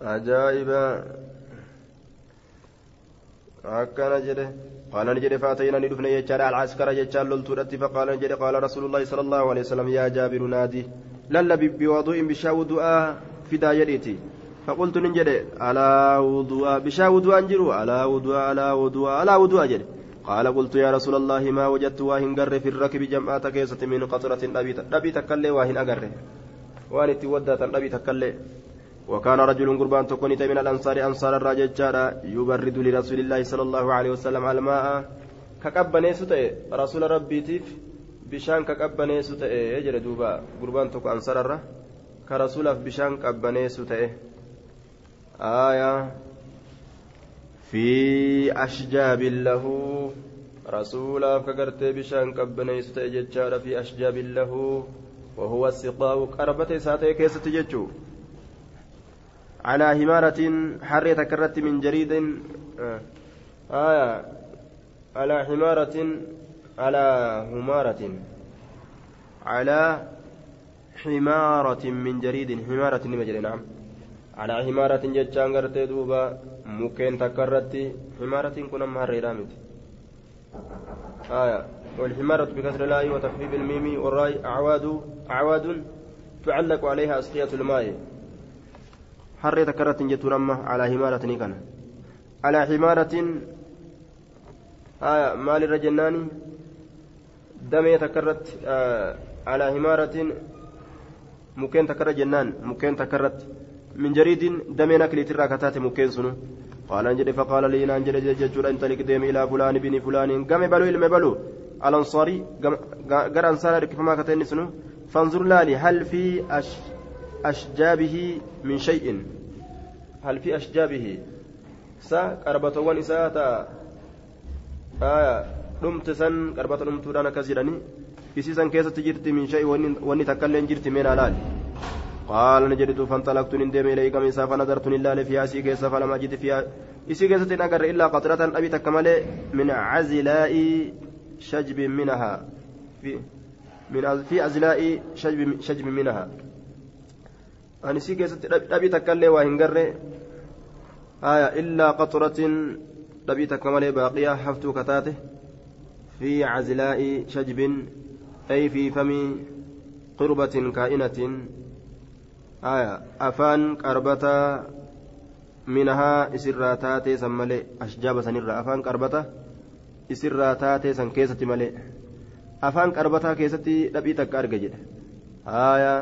ajaa'iba akkana jedhe قال نجد فأتينا ندفن يجار العسكر يجار لولتورتي فقال نجد قال رسول الله صلى الله عليه وسلم يا جابر نادي. للا بوضوء بشا وضوء فدا يديتي. فقلت نجد على وضوء بشا وضوء أنجرو. على وضوء على وضوء على وضوء جد قال قلت يا رسول الله ما وجدت واهن قر في الركب جمعة كيسة من قطرة نبي تكلي واهن أقر وان اتودى نبي تكلي. وكان رجل قربان تكون من الأنصار أنصار الراجل جارا يبرد لرسول الله صلى الله عليه وسلم الماء. كقبني ستة رسول ربي تيف. بشان كقبني ستة يجري دوبا. قربان تكون أنصار الرا. كرسول بشان كقبني ستة آية. في أشجاب له. رسول كقرت بشان كقبني ستة جارا في أشجاب له. وهو السقاء قربته ساتي كيسة جتشو على همارة حرية تكرت من جريد آه. آية على حمارة على همارة على حمارة من جريد حمارة نمجري نعم على حمارة جتشان غرتي دوبا مكين تكرت حمارة كنا مهري رامت آية والحمارة بكسر الآي وتخفيف الميم والراي أعواد أعواد تعلق عليها أسقية الماء harree takka irratti hin jettuun amma alaa himaaratinii kana alaa himaaratin maalirra jennaani damee takka irratti alaa himaaratin mukkeen takka irra jennaan mukkeen takka irratti min jariidin dameen akliitirraa kataate mukkeen sunu جد فقال لي نان جد جد أنت لك ديم إلى فلان بن فلان قام بلو إلى بلو الأنصاري قر أنصار كيفما كتني سنو فانظر لي هل في أش أشجابه من شيء. هل في أشجابه؟ سا قربة ونساء آية دمت سن قربة دمت دانا كزيراني. إسيسا كيسة جرت من شيء وني تكلم جرت من ألال. قال نجدت فانطلقت ندم إليك من سافا نظرت لله فيها سي كيسة فلم أجد فيها إسي كيسة نقر إلا قطرة أبي تكمل من عزلاء شجب منها. في من في عزلاء شجب, شجب منها. Ani si keessatti dhabii takkaillee waa hin garre aya illaa qaxuratin dhabii takka malee baaqiyaa haftuu kataate fi cazilaa'i shajbin ay fi fami qirbatin kaa'inatin aya afaan qarbataa minahaa isirraa taatee san malee ashjaaba sanirraa afaan qarbata isirraa taatee san keessatti malee afaan qarbataa keessatti dhabii takka arge jedhe aya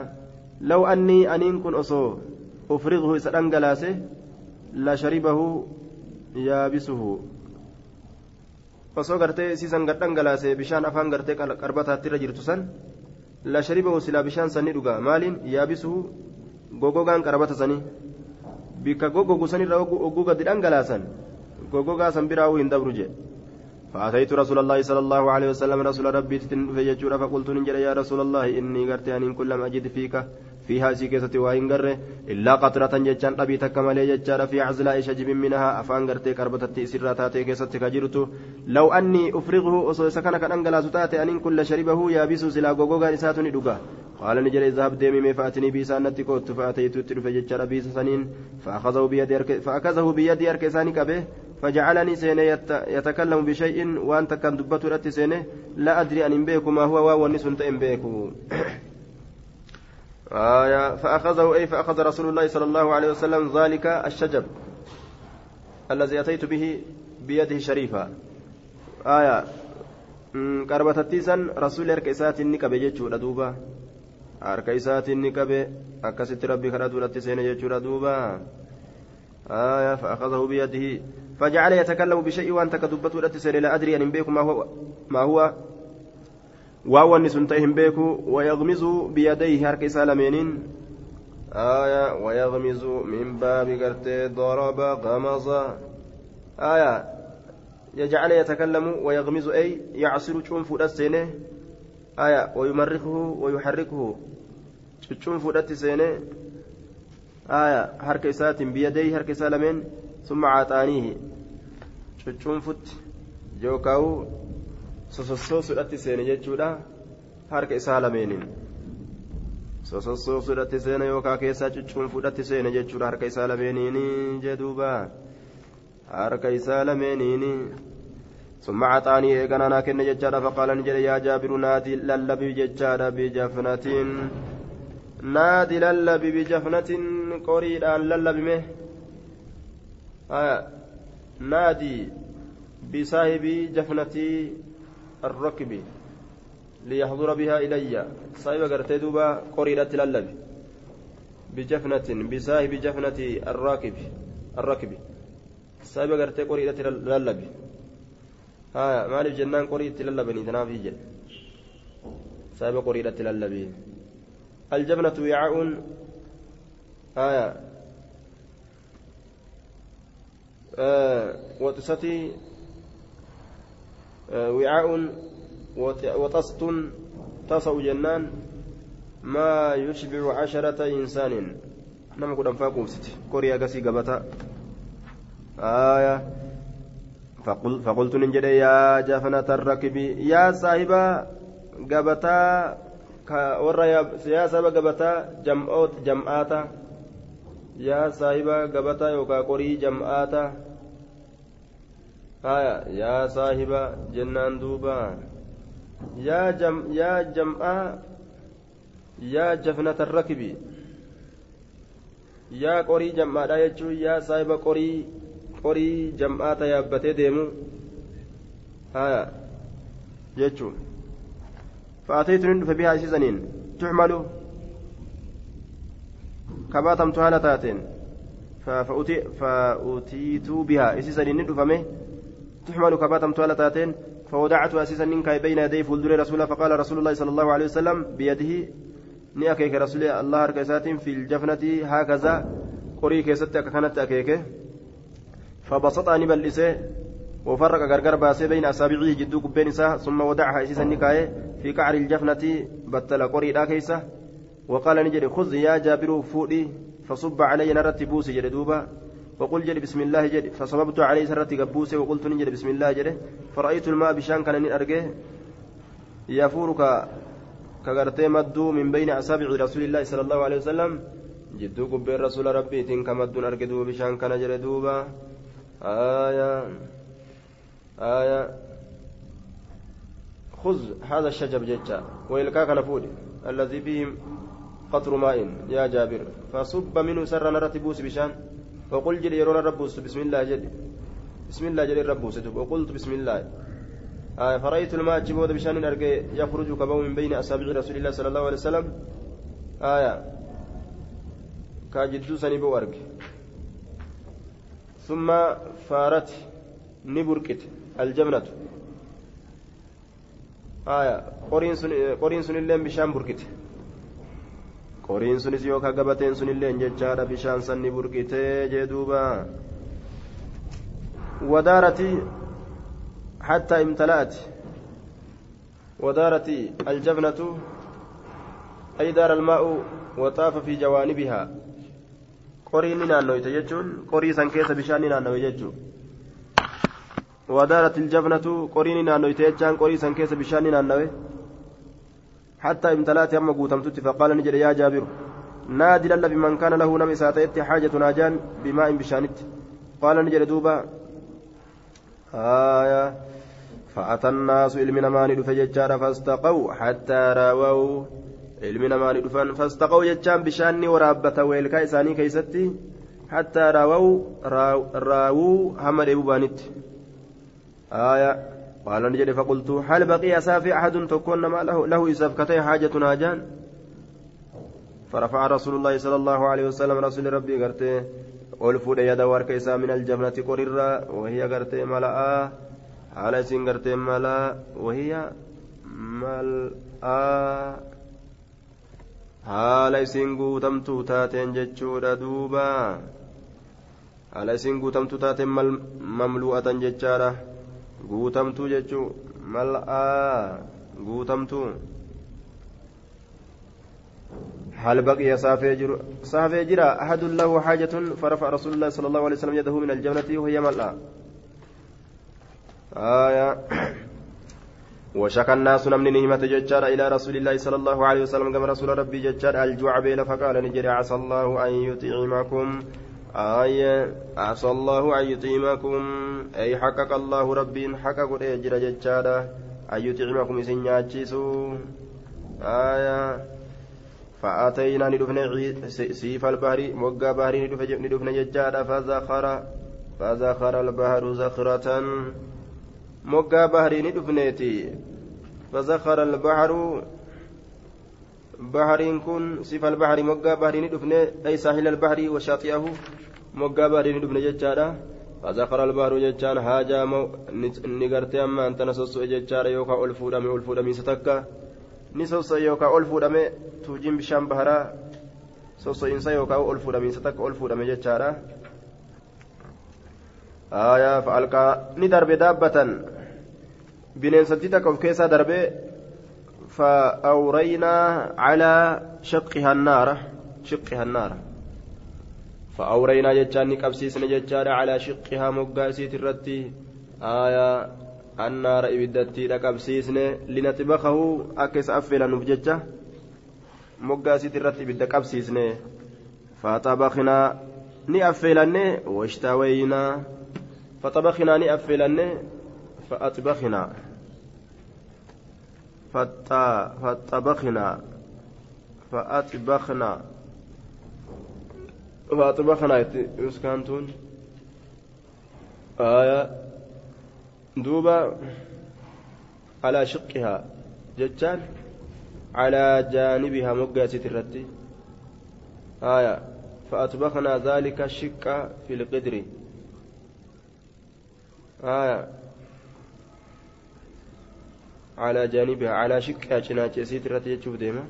لو أني أنين كن أصو أفرغه إسران جلاسه لشربه يابسه osoo gartee siisan gadhan galaasee bishaan afaan gartee qarbataatti irra jirtu san la sharibahu silaa bishaan sanni dhuga maaliin yaabisuhu gogogaan qarbata sanii bikka gogogu sanirra ogguu gadi dhangalaasan gogogaa san biraa hin dabru jedhe فأتيت رسول الله صلى الله عليه وسلم رسول ربي تنفجر فقلت نجد يا رسول الله إني قرت أن كلما أجد فيك فيها سيكسة وإن قره إلا قطرة جتشان أبي تكمل جتشان في عزلاء شجب منها أفان قرتي كربتة سراتاتي كيسة كجرت. لو أني أفرغه سكن كان أنقلا ستاتي أن كل شربه يابس سلا غوغا نساتني دقا قال نجري إذهب ديمي مي فأتني بيسانتي كوت فأتيت تلف جتشان بيس سنين فأخذه بيدي أركساني كبه. فجعلني سينه يتكلم بشيء وأنت كان دبته سينه لا أدري أن بيكو ما هو واو ونسنت إن بيكو آية فأخذه أي فأخذ رسول الله صلى الله عليه وسلم ذلك الشجب الذي أتيت به بيده شريفة آية قربة التيسن رسول إركيسات النكبة جيتشو دوبا. إركيسات النكبة أكست ربي خرجوا لتسين جيتشو دوبا. آية فأخذه بيده فجعل يتكلم بشيء وأنت كدبته لتسين لا أدري أن بيكم ما هو ما هو. hin beeku wayaqmizu biyadayhi harka isaa lameeniin آية ويغمز من باب قرتي ضرب غمز. آية يجعل يتكلم ويغمز أي يعصر شنف السنة آية ويمرخه ويحركه شنف السنة آية حركة سات بيديه حركة سالمين ثم عطانيه شنفت جوكاو sosossoosuudhatti seene jechuudha harka isaa lameeniin sosossoo fudhatti seena yookaan keessaa cuccuun fudhatti seena jechuudha harka isaa lameeniini jedhuuba harka isaa lameeniini ثم عطاني إيقنا أنا كن ججارة فقال نجد يا جابر نادي للبي ججارة بجفنة نادي للبي بجفنة قريدا للبي مه آه نادي بصاحب جفنة الركب ليحضر بها إلي. صاحب قرتي دوبا قريدا للبي بجفنة بصاحب جفنة الراكب الركب. صاحب قرتي قريدا للبي haa maaliif jennaan qorii itti lallabanii tanaaf jedhe saahiba qoriidhatti lallabii aljabnatu wicaa'uun haya waxisati wicaa'uun waxastun tasa'u jennaan maa yushbicu casharata insaanin nama kudhanfaa quubsiti qorii agasii gabata haya فقل فقلت نجد يا جفنة الركب يا صاحب قبتا warra yaa saba gabataa jam'aata yaa saahiba gabataa yookaan qorii jam'aata haya yaa saahiba jennaan duuba yaa jam'aa yaa jafnata rakibi yaa qorii jam'aadha jechuun yaa saahiba qorii qorii jam'aata yaabbatee deemu haya jechuun. Nin dhufe bihaa isiisaniin tuxmalu kabaatamtu haala taateen fa'utiituu bihaa isiisaniin ni dhufame تحمل كباتم توالا تاتين. فوضعتها أسيسا ننكا بين يدي فولدر رسول فقال رسول الله صلى الله عليه وسلم بيده. نأكيك رسول الله هركسات في الجفنة. هكذا قري كيست كانت أكيكه فبسطها ni bal'ise وفرق gargar baase بين أصابعه jidduu qubbiin ثم وضعها isiisa ni kaaye في قعر الجفنة بتل قريدا keessa. وقال ni jedhe خذ يا جابر fuudhi فصب علي narratti buusi jedhe duuba. وقل jedhi بسم الله jedhe فصببت عليه سرت قبوسي وقلت ni jedhe بسم الله jedhe فرأيت الماء bishaan kana arge يفورك كغرتي jidduu من بين أصابع رسول الله صلى الله عليه وسلم. جدو قبين رسول ربي تنك مدو أرجدو بشان كان جري دوبا. آية. آية. خذ هذا الشجر ججا ويلقاك نفود الذي فيه قطر ماء. يا جابر فصب منه سر نرت بوس بشان. وقل جل يرون ربوس بسم الله جل. بسم الله جل ربوس وقلت بسم الله. آية. فرأيت الماء جبود بشان أرقى يخرج كبو من بين أصابع رسول الله صلى الله عليه وسلم. آية. كاجدو سنبو أرقى ثم فارت نبركت. aljamnatu qoriin sunilleen bishaan burkite qoriin sunis yookaan gabateen sunilleen jechaadha bishaan sanni burkitee jee duuba wadaarati hattaa imtala'ati wadaarati aljabnatu ay daara almaa'u waxaafa fi jawaanibihaa qoriin ni naannoyte jechuun qorii san keessa bishaan ni naannoye jechuudha ودارت الجبنة قرين نانويت يجان قري كيس بشان نانوي. حتى امتلأت أما قوتمتت فقال نجد يا جابر نادي لله بمن كان له نمي ساتيت حاجة ناجان بماء بشانت. قال نجد دوبا آية فأتى الناس علمنا ما ندف ججار فاستقوا حتى راووا علمنا ما ندفن فاستقوا ججان بشاني ورابة ويلكا كيستي حتى راووا راووا همر ببانت آية قال نجد فقلت هل بقي سافي أحد تكون ما له له إساف حاجة ناجان؟ فرفع رسول الله صلى الله عليه وسلم رسول ربي قرته والفود يد وركيسا من الجنة قررا وهي قرته ملأ على سين قرته ملأ وهي ملأ. haala isiin guutamtuu taateen jechuudha duuba haala isiin guutamtuu taateen mamlu'atan jechaadha guutamtuu jechuun mal'aa. Guutamtuu هل بقي سافيجر سافيجر أحد له حاجة فرفع رسول الله صلى الله عليه وسلم يده من الجنة وهي ملأ آية وشكى الناس نمن نهمة ججار إلى رسول الله صلى الله عليه وسلم كما رسول ربي ججار الجوع بيل فقال نجري عسى الله أن يطعمكم آية عسى الله أن يطعمكم أي حقق الله ربي حقق أجر ججار أن يطعمكم إسن ياتشيسو آية. فأتينا ندفن سيف البحر موقع بحر ندفن ججار فزخر فزخر البحر زخرة. baharii ni dhufneeti فزخر البحر بحرين كن صفة البحر baharii ni dhufne أي ساحل البحر وشاطئه baharii ni dhufne jechaadha فزخر البحر gartee amma antana sosso'e jechaadha yookaan ol fuudhame ol fuudhamiinsa takka ni sosso'e yookaan ol fuudhame tuujiin bishaan baharaa sosso'iinsa yookaan ol fuudhamiinsa takka ol fuudhame jechaadha aayaa fa'alqaa ni darbe daabbatan bineensatti takka of keessaa darbee فأورينا على شقها النار شقها النار. فأورينا جتان كبسيسنا جتان على شقها مقاسيت الرتي. آية النار إبدتي لكبسيسنا لنتبخه أكس أفلا نفججة مقاسيت الرتي بدك كبسيسنا فطبخنا نأفلنا واشتوينا. فطبخنا نأفلنا فأطبخنا. فطبخنا فأطبخنا. فأطبخنا يسكنتون آية. دوبا. على شقها. جتان على جانبها مقاسة الرتي. آية. فأطبخنا ذلك الشق في القدر. آية. على جانبها على cinaacha isiit irratti jechuuf deema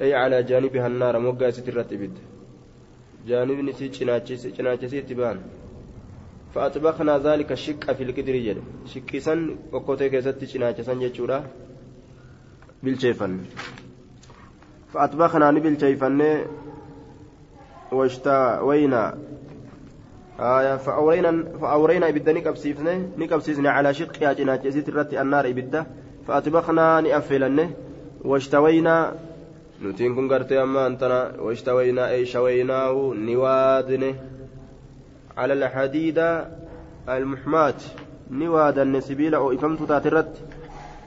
أي على جانبها النار موقع ibidda جانبni isii cinaacha isiitti ba'an فأطبخنا ذلك الشق في القدر جل شقي سن وكوتي كيست cinaacha san jechuudha bilcheeffan فأطبخنا نبلشيفن واشتوينا آية فأورينا فأورينا إبدا نكبسيفني نكبسيفني على شقها جناج يزيد الرت النار إبدا فأطبخنا نأفلنه واشتوينا نتين كن قرتي أما أنتنا واشتوينا أي شويناه نوادنه على الحديد المحمات نوادا نسبيل أو إفمت تاترت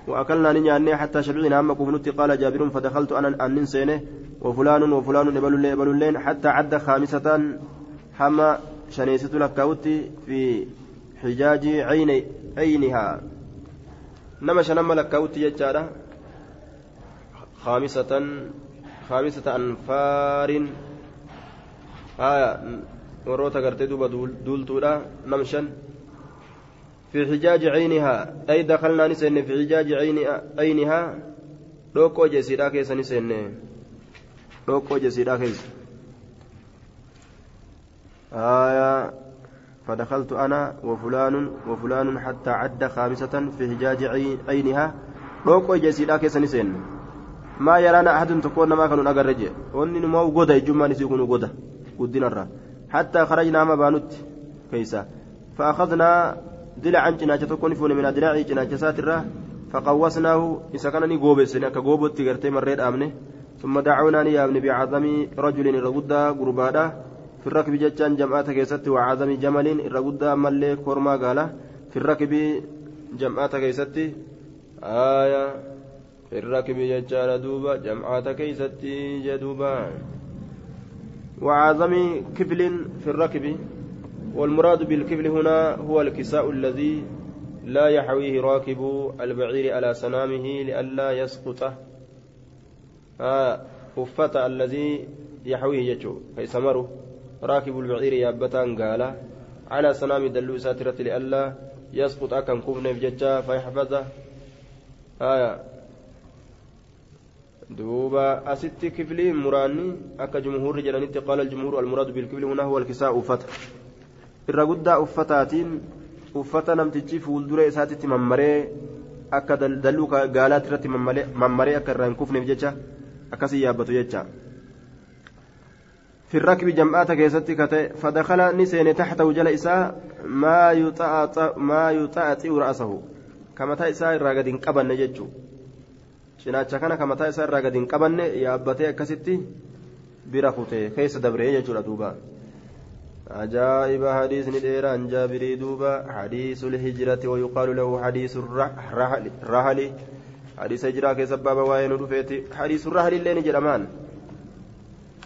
وأكلنا نياني حتى شبعنا أما كفنت قال جابر فدخلت أنا أن ننسينه وفلان وفلان إبل حتى عد خامسة حما شنيست لكاوتي في حجاج عين عينها. نما شنما لكاوتي يجارة. خامسة خامسة أنفار. آية وروتا قرتي دوبا دولتولا نمشن في حجاج عينها. أي دخلنا نسن في حجاج عينها عينها. روكو جسيرا كيس نسن روكو جسيرا كيس آية فدخلت أنا وفلان وفلان حتى عد خامسة في حجاج عينها. روكو جسيدا كيسن سن ما يرانا أحد تكون ما كانوا أجرج وني ما وجوده الجمعة نسيكون وجوده ودين الرا. حتى خرجنا ما بانوت كيسا. فأخذنا دلعا جناجة تكون فون من دراعي جناجة ساترة. فقوسناه إذا كان نيجوبس كجوبت تجرتي مريت أمنه ثم دعونا يا ابن بعظم رجل رغدا غربادا. في الركب جتان جمعات كيست وعظم جمل الرغدا ملي كورما قال في الركب جمعات كيست آية في الركب جتان دوبا جمعات كيست جدوبا وعظم كفل في الركب والمراد بالكفل هنا هو الكساء الذي لا يحويه راكب البعير على سنامه لئلا يسقط آه الذي يحويه يجو فيسمره راكب البعير يابتان قال على سنام دلو ساترة لئلا يسقط أكن كفن بججا فيحفظه. آية. دوبا أست كفلي مراني. أكا جمهور جلانيت قال الجمهور المراد بالكفل هنا هو الكساء أفت. الرقود أفتاتين. uffata namtichi fuuldura isaatitti mammaree akka dalluu gaalaatti irratti mammaree akka irraa hin kufneef jecha akkasii yaabbatu jecha في الركب جمعات كيستي كتئ فدخل نسين تحته جل إساء ما يطأطئ ما يطأطئ رأسه. hin qabanne jechuudha cinaacha kana kamataa isaa irraa gadi hin qabanne yaabbatee akkasitti bira kute keessa dabree jechuudha duuba. أجائب حديث ندير عن جابر دوبا. حديث الهجرة ويقال له حديث الرحل حديث هجرة كسبب وين رفيت حديث الرحل اللي نجد أمان.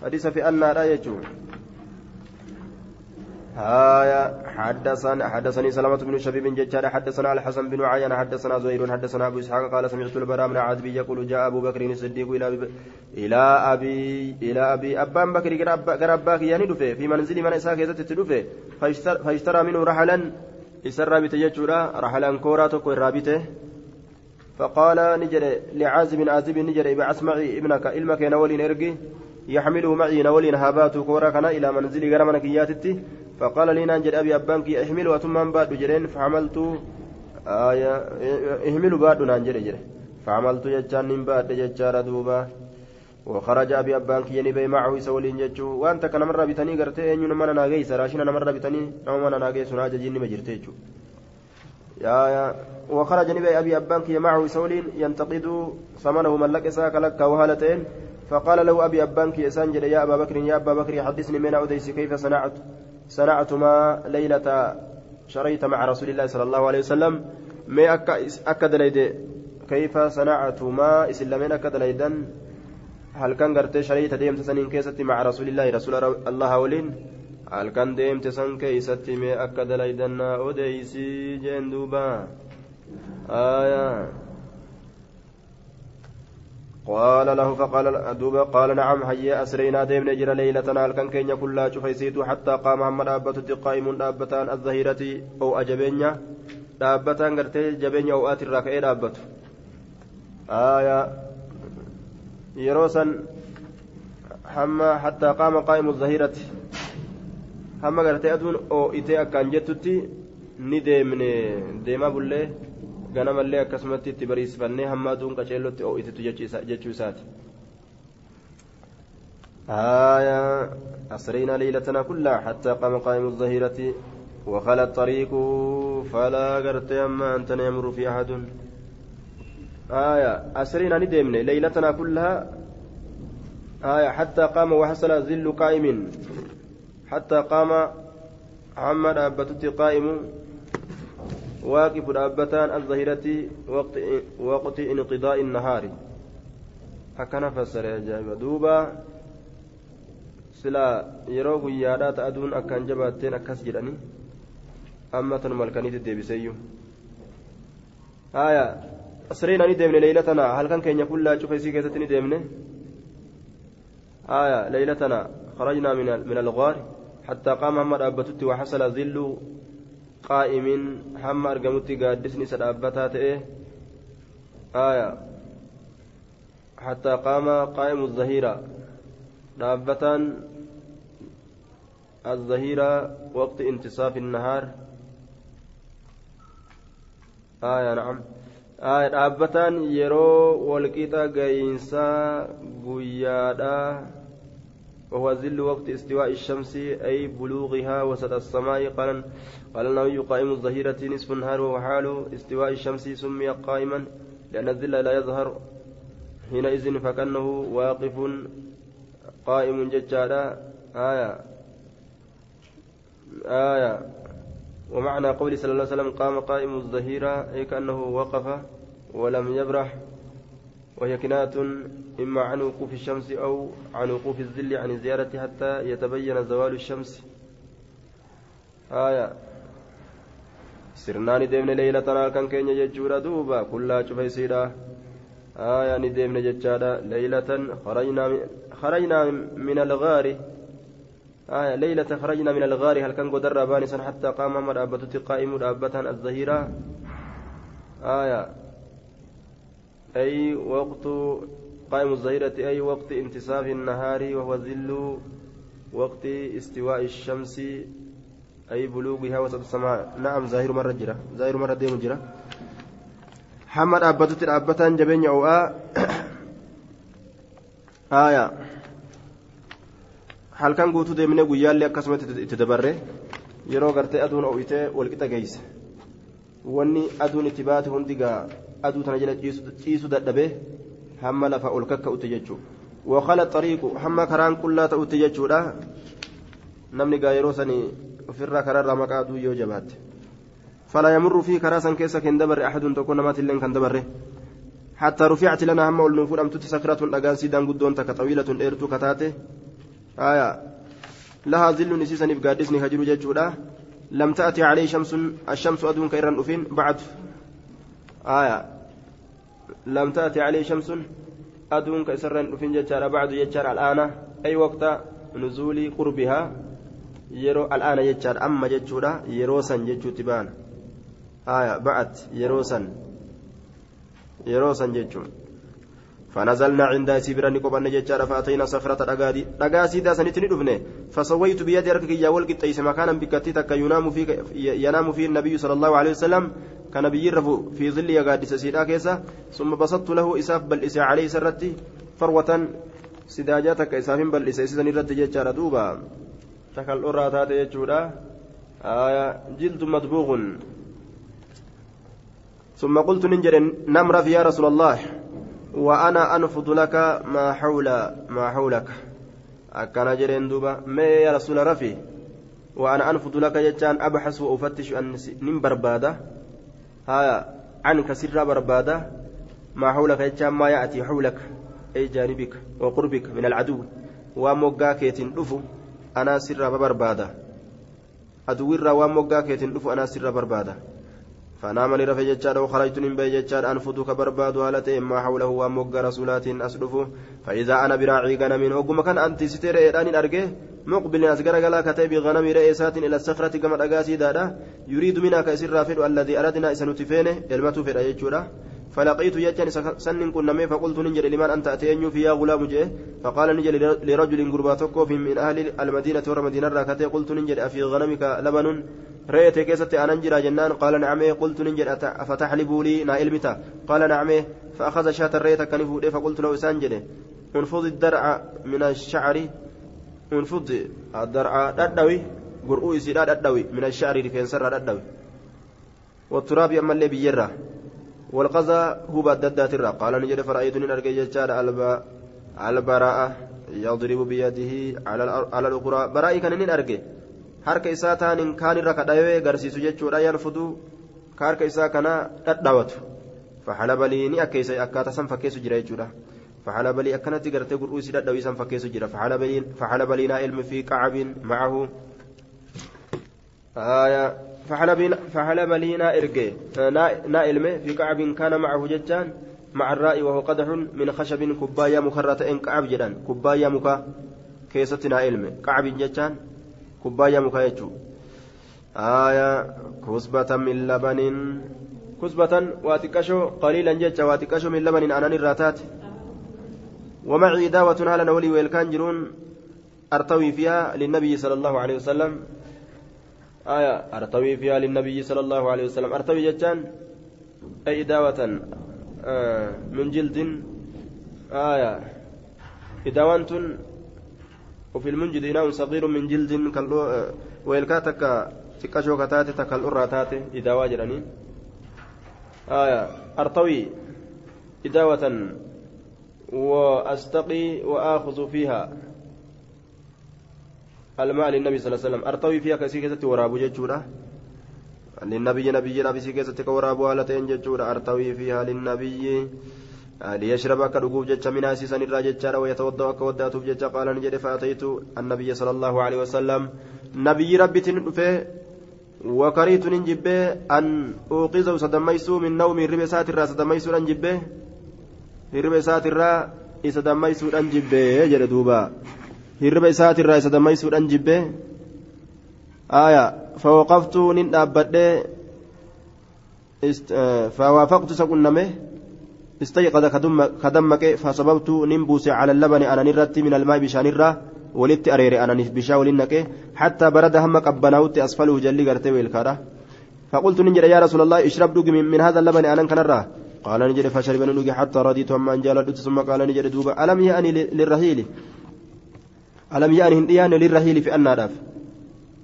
حديث في أن لا يجوز. هايا حدثنا حدثني سلامة بن شبيب ججار حدثنا الحسن بن عيان حدثنا زهير حدثنا أبو إسحاق قال سمعت البراء بن عازب يقول جاء أبو بكر الصديق إلى أبي إلى أبي إلى أبي أبان بكر قرباك يعني دفه في منزل من إسحاق تدفه فاشترى منه رحلا إسر بتججرا رحلا كورا تكو رابته فقال نجري لعازب عازب نجري بأسمعي ابنك إلمك نولي نرقي. يحمله معي نولي هابات كورا كان إلى منزل غرمنا كياتتي. فقال لي نانجل أبي أبانك احمل وثم بعد جرين. فعملت آية احمل بعد نانجل جري فعملت جتان بعد جتار دوبا. وخرج أبي أبانك ينبي معه سولين جتشو وأنت كان مرة بتني قرتي أن من ناقيس راشنا مرة بتني أو من ناقيس ناجا جيني مجرتيجو يا يا. وخرج نبي أبي أبانك معه سولين ينتقد ثمنه من لك ساك لك وهالتين. فقال له أبي أبانك يسانجل يا أبا بكر يا أبا بكر حدثني من أوديس كيف صنعت؟ صنعت ما ليلة شريت مع رسول الله صلى الله عليه وسلم. ما أكد ليد. كيف صنعت ما إسلامين أكد ليدا. هل كان قرتي شريت ديمت سنين كيست مع رسول الله رسول الله ولين؟ هل كان ديمت سن كيست ما أكد ليدا. أوديسي جندوبا. آية. قال له فقال دوبا قال نعم هيا أسرينا ديم نجر ليلتنا هلكن كينيا كلها شفيسيت حتى قام محمد أبت قائم دابتان الظهيرة أو أجبينيا. دابتان قرتي جبينيا أو آتي الراكعي دابت آية. يروسا حما حتى قام قائم الظهيرة حما قرتي أدون أو إتي أكان جتتي. ni deemne deemaa bullee ganamallee akkasumatti itti bariisifannee hamma aduun qaceellotti oo'itetu jechuu isaati أسرينا ليلتنا كلها حتى قام قائم الظهيرة وخلى الطريق فلا قرت أما أنت يمر في أحد آية أسرينا ندمنا ليلتنا كلها آية حتى قام وحصل ظل قائم حتى قام عمد أبتت قائم واقف الأبتان الظهيرة وقت وقت انقضاء النهار أكن فسر يا جايبة دوبا سلا يرو guyyaadhaa ta'aduun akkaan jabaatteen akkas jedhani amma tanuma halkaniitti deebiseyyu haya asriina ni deemne leeylatana halkan keenya kullaa cufa isii keessatti ni deemne haya leeylatana خرجنا من من الغار حتى قام محمد أبتت وحصل ظل قائم هم أرجمت قادسني سدابتا تئه آية. حتى قام قائم الظهيرة. دابة الظهيرة وقت انتصاف النهار. آية نعم. آية دابة يرو والقيتا قينسا قيادا وهو ظل وقت استواء الشمس أي بلوغها وسط السماء. قال قال النبي قائم الظهيرة نصف النهار وهو حال استواء الشمس سمي قائما لأن الظل لا يظهر حينئذ فكأنه واقف قائم ججالا. آية آية. ومعنى قول صلى الله عليه وسلم قام قائم الظهيرة أي كأنه وقف ولم يبرح. وهي كناية إما عن وقوف الشمس أو عن وقوف الظل عن الزيارة حتى يتبين زوال الشمس. آية. سرنان ديمن ليلة كان كين يجورا دوبا كلها شفيسيرا آية نديمن ججادا ليلة خرجنا خرجنا من الغار. آية ليلة خرجنا من الغار. هل كان قدر بانسا حتى قام محمد أبتت قائم أبتان الظهيرة؟ آية. أي وقت قائم الظهيرة أي وقت انتصاف النهار وهو ظل وقت استواء الشمس أي بلوغها وسط السماء. نعم ظاهر مرة جرة ظاهر مرة ديم جرة حمد أبتت أبتان جبين يوآ آية. halkan guutuu deemnee guyyaallee akkasumatti itti dabarre yeroo gartee aduun ooyitee walqixa geeyse wanni aduun itti baate hundi gaa aduu tana jala ciisu dadhabee hamma lafa ol kakka'utti jechuudha. Wakala xariiqu hamma karaan qullaa ta'utti jechuudha. Namni gaa yeroo sanii ofirraa karaarraa maqaa aduu yoo jabaatte فلا يمر فيه كراسا كيسا كن دبر أحد تكون مات لين كان دبره حتى رفعت لنا هم والنفور أم تتسكرة أجان سيدان قدون تك طويلة إرتو كتاته آية لها ظل نسيسا نفقادسني هجر ججودا لم تأتي عليه شمس الشمس أدون كيران أفين بعد آية لم تأتي عليه شمس أدون كيسران أفين ججارا بعد ججار الآن أي وقت نزول قربها amma jechuudha yeroo san jechuutti baana aya ba'at yeroo san yeroo san jechuun فنزلنا عند سبرا نقبنا ججارا فأتينا صخرة أغادي أغا سيدا سنتني دفنه. فسويت بيدي ركك يا ولك تيس مكانا بكتيتك ينام فيه ينام فيه النبي صلى الله عليه وسلم. كان بيرف في ظل يغادي سيدا كيسا. ثم بسطت له إساف بل إسا عليه سرتي. فروة سداجاتك إساف بل إسا إسا نرد ججارا دوبا takal dhorraa taate jechuudha jildu madbuuqun ثم قلت ننجر نمر يا رسول الله. وأنا أنفض لك ما حول ما حولك. أكن جرين دوبا. ما يا رسول رفي. وأنا أنفض لك جتان أبحث وأفتش أن نم بربادة. ها عنك سر بربادة. ما حولك جتان ما يأتي حولك. أي جانبك وقربك من العدو. anaa sirraa barbaada aduwirraa waan moggaa keetiin dhufu anaa sirraa barbaada فنامني رفع جتشاد وخرجت من بي جتشاد أنفذك برباد هالتي ما حوله وموقع رسولات أسلفه. فإذا أنا براعي غنم وقم كان أنت ستير إيران أرجه مقبل أسقر قلا كتب غنم رئيسات إلى الصخرة كما أقاسي دادا. يريد كيسر رافد الذي أردنا إسنتفينه إلمتو في رأيجورا فلقيت يجن سن كن نمي فقلت ننجل لمن أنت أتيني في يا غلام جئ فقال ننجل لرجل قرباتك من أهل المدينة ورمدينة راكتي قلت ننجل أفي غنمك لبن؟ رأيت كيست أنا نجرى جنان؟ قال نعم. قلت ننجل أفتحلبوا لي نائل متى؟ قال نعم. فأخذ شاة الريت كنفو فقلت له سانجل انفض الدرع من الشعر انفض الدرع ددوي قرؤوا سيدا ددوي من الشعر رفين سر ددوي؟ والتراب أما اللي والقضى هو بددات الرا قال نجد فرأيتني نرجع جتار البراءة يضرب بيده على على الأخرى برائي كان نرجع harka isaa taanin kaan irra kadhayee garsiisu jechuudha yanfudu ka harka isaa kana dhadhaawatu faxalabalii ni akkeessa akkaataa san fakkeessu jira jechuudha faxalabalii akkanatti gartee gur'uu isii dhadhawii san fakkeessu jira faxalabalii naa ilmi fi qacabin macahu فحلب لي نا إرجي نا إلمه في كعب كان معه ججان مع الراء وهو قدح من خشب كبايا مخرة إن كعب جدان كبايا مكا كيستنا إلمه كعب ججان كبايا مكا يجو. آية كسبة من لبن. كسبة واتكشو قليلا ججا. واتكشو من لبن. أنان الراتات ومعي داوة هالا ولي ويلكان جرون أرتوي فيها للنبي صلى الله عليه وسلم. آية أرتوي فيها للنبي صلى الله عليه وسلم. أرتوي جتان؟ أي داوة آه من جلد؟ آية. إداوانت؟ وفي المنجد إناء صغير من جلد كالو آه ويلكاتك تكاشو كتاتي تكالورا تاتي إداوا جراني. آية. أرتوي إداوة. وأستقي وآخذ فيها. الماء للنبي صلى الله عليه وسلم أرتوي فيها كسيكة ورابو جتشورا للنبي نبي ربي سيكة ورابو هالتين جتشورا أرتوي فيها للنبي ليشرب كرقوب جتش من أسيسا الراجتشارا ويتوضأ كوداته بجتش قال نجد فأتيت النبي صلى الله عليه وسلم نبي ربي تنفه وكريت ننجبه أن أوقظه سدميسو من نوم ربي ساترا سدميسو ننجبه ربي ساترا إسدميسو ننجبه جل دوبا hirriba isaatirraa isa dammaysuudhaan jibbe. Aya fawaqaftu nin dhaabbadhe فوافقت سكنمه استيقظ كدمك فصببت نمبوس على اللبن أنا نرت من الماء بشان الرا ولدت أريري أنا بشا ولنك حتى برد هم قبناوت أسفله جلي قرتي والكارة فقلت ننجر يا رسول الله اشرب دوق من, من هذا اللبن أنا كنرا قال نجر فشرب نوقي حتى رضيت أما أنجل ثم قال نجر دوبا ألم يأني للرهيل ألم يأن هنديان للرهيل في أناداف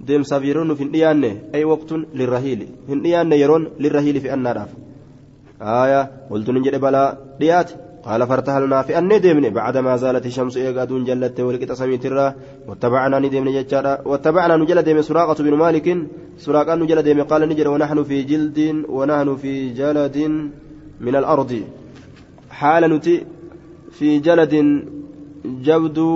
deemsaaf yeroon nuuf hin dhiyaanne ay waqtuun lirrahiili hin dhiyaanne yeroon lirrahiili fe'annaadhaaf. آية قلت نجد بلا ديات قال فارتهلنا في أني ديمني بعد ما زالت الشمس إيقادون جلت ولقيت سميت الرا واتبعنا نديمني ججارا واتبعنا نجل ديم سراقة بن مالك سراقة نجل ديم قال نجل ونحن في جلد ونحن في جلد من الأرض حال نتي في جلد جبدو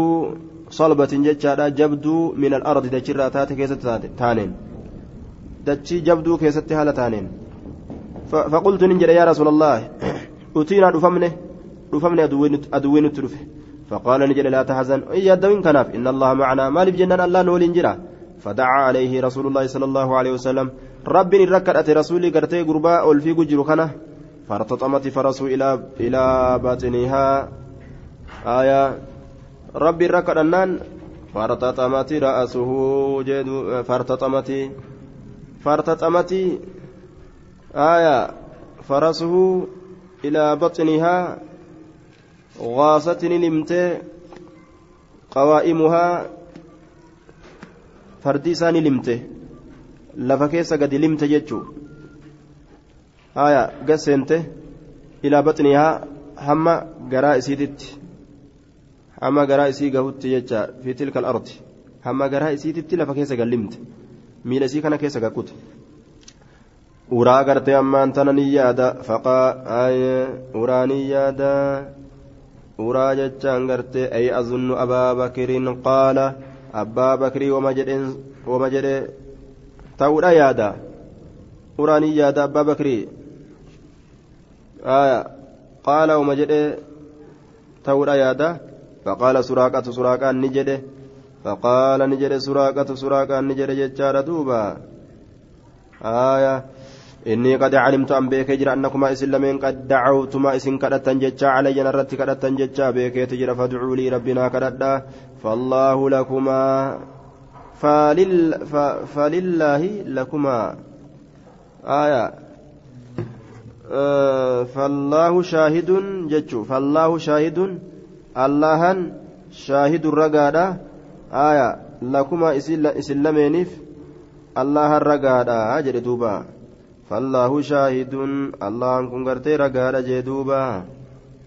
صلبة ججارا جبدو من الأرض دجرا تاتي كيست تانين. دجي جبدو كيست هالة تانين. فقلت ننجر يا رسول الله أتينا رفمنه رفمنه أدوين الترفه فقال نجل لا تحزن. يا دوين كناف. إن الله معنا. ما لبجنان الله نولي نجرا فدعا عليه رسول الله صلى الله عليه وسلم. رب ركعت رسولي قرتي قرباء والفي قجر فارتطمت فرسه إلى إلى باطنها آية رب ركع النان فارتطمت رأسه جد فارتطمت فارتطمت آية فرسه إلى بطنها غاصتني لمت قوائمها فردي ساني لمت gadi limte jechuu. Haya gaseente ilaa baxnihaa hamma garaa isiititti. Hamma garaa isii gahutti jecha fi tilka al-ardi hamma garaa isiititti lafa keessa gallimte miila isii kana keessa gakkute uraa gartee ammaan tana ni yaada faqaa uraa ni yaada uraa jechaan gartee ay azunnu abaa bakiriin qaala abbaa bakirii wama jedhe ta'uudha yaada uraa ni yaada abbaa bakirii qaala wama jedhe ta'uudha yaada ni jedhe faqaala ni jedhe suraaqatu suraaqaan ni jedhe jechaadha duuba aayaa إني قد علمت أن بيك جرى أنكما إسن قد دعوتما إسن كدتا جتشا علي نرت كدتا جتشا بيك تجرى فادعوا لي ربنا كدتا فالله لكما فلل. فلله لكما. آية. آه فالله شاهد جتشو. فالله شاهد اللها شاهد الرقادة آية لكما إسن لمنف الله الرقادة أجر دوبا فالله شاهد الله كن غرتي رغادا جدوبا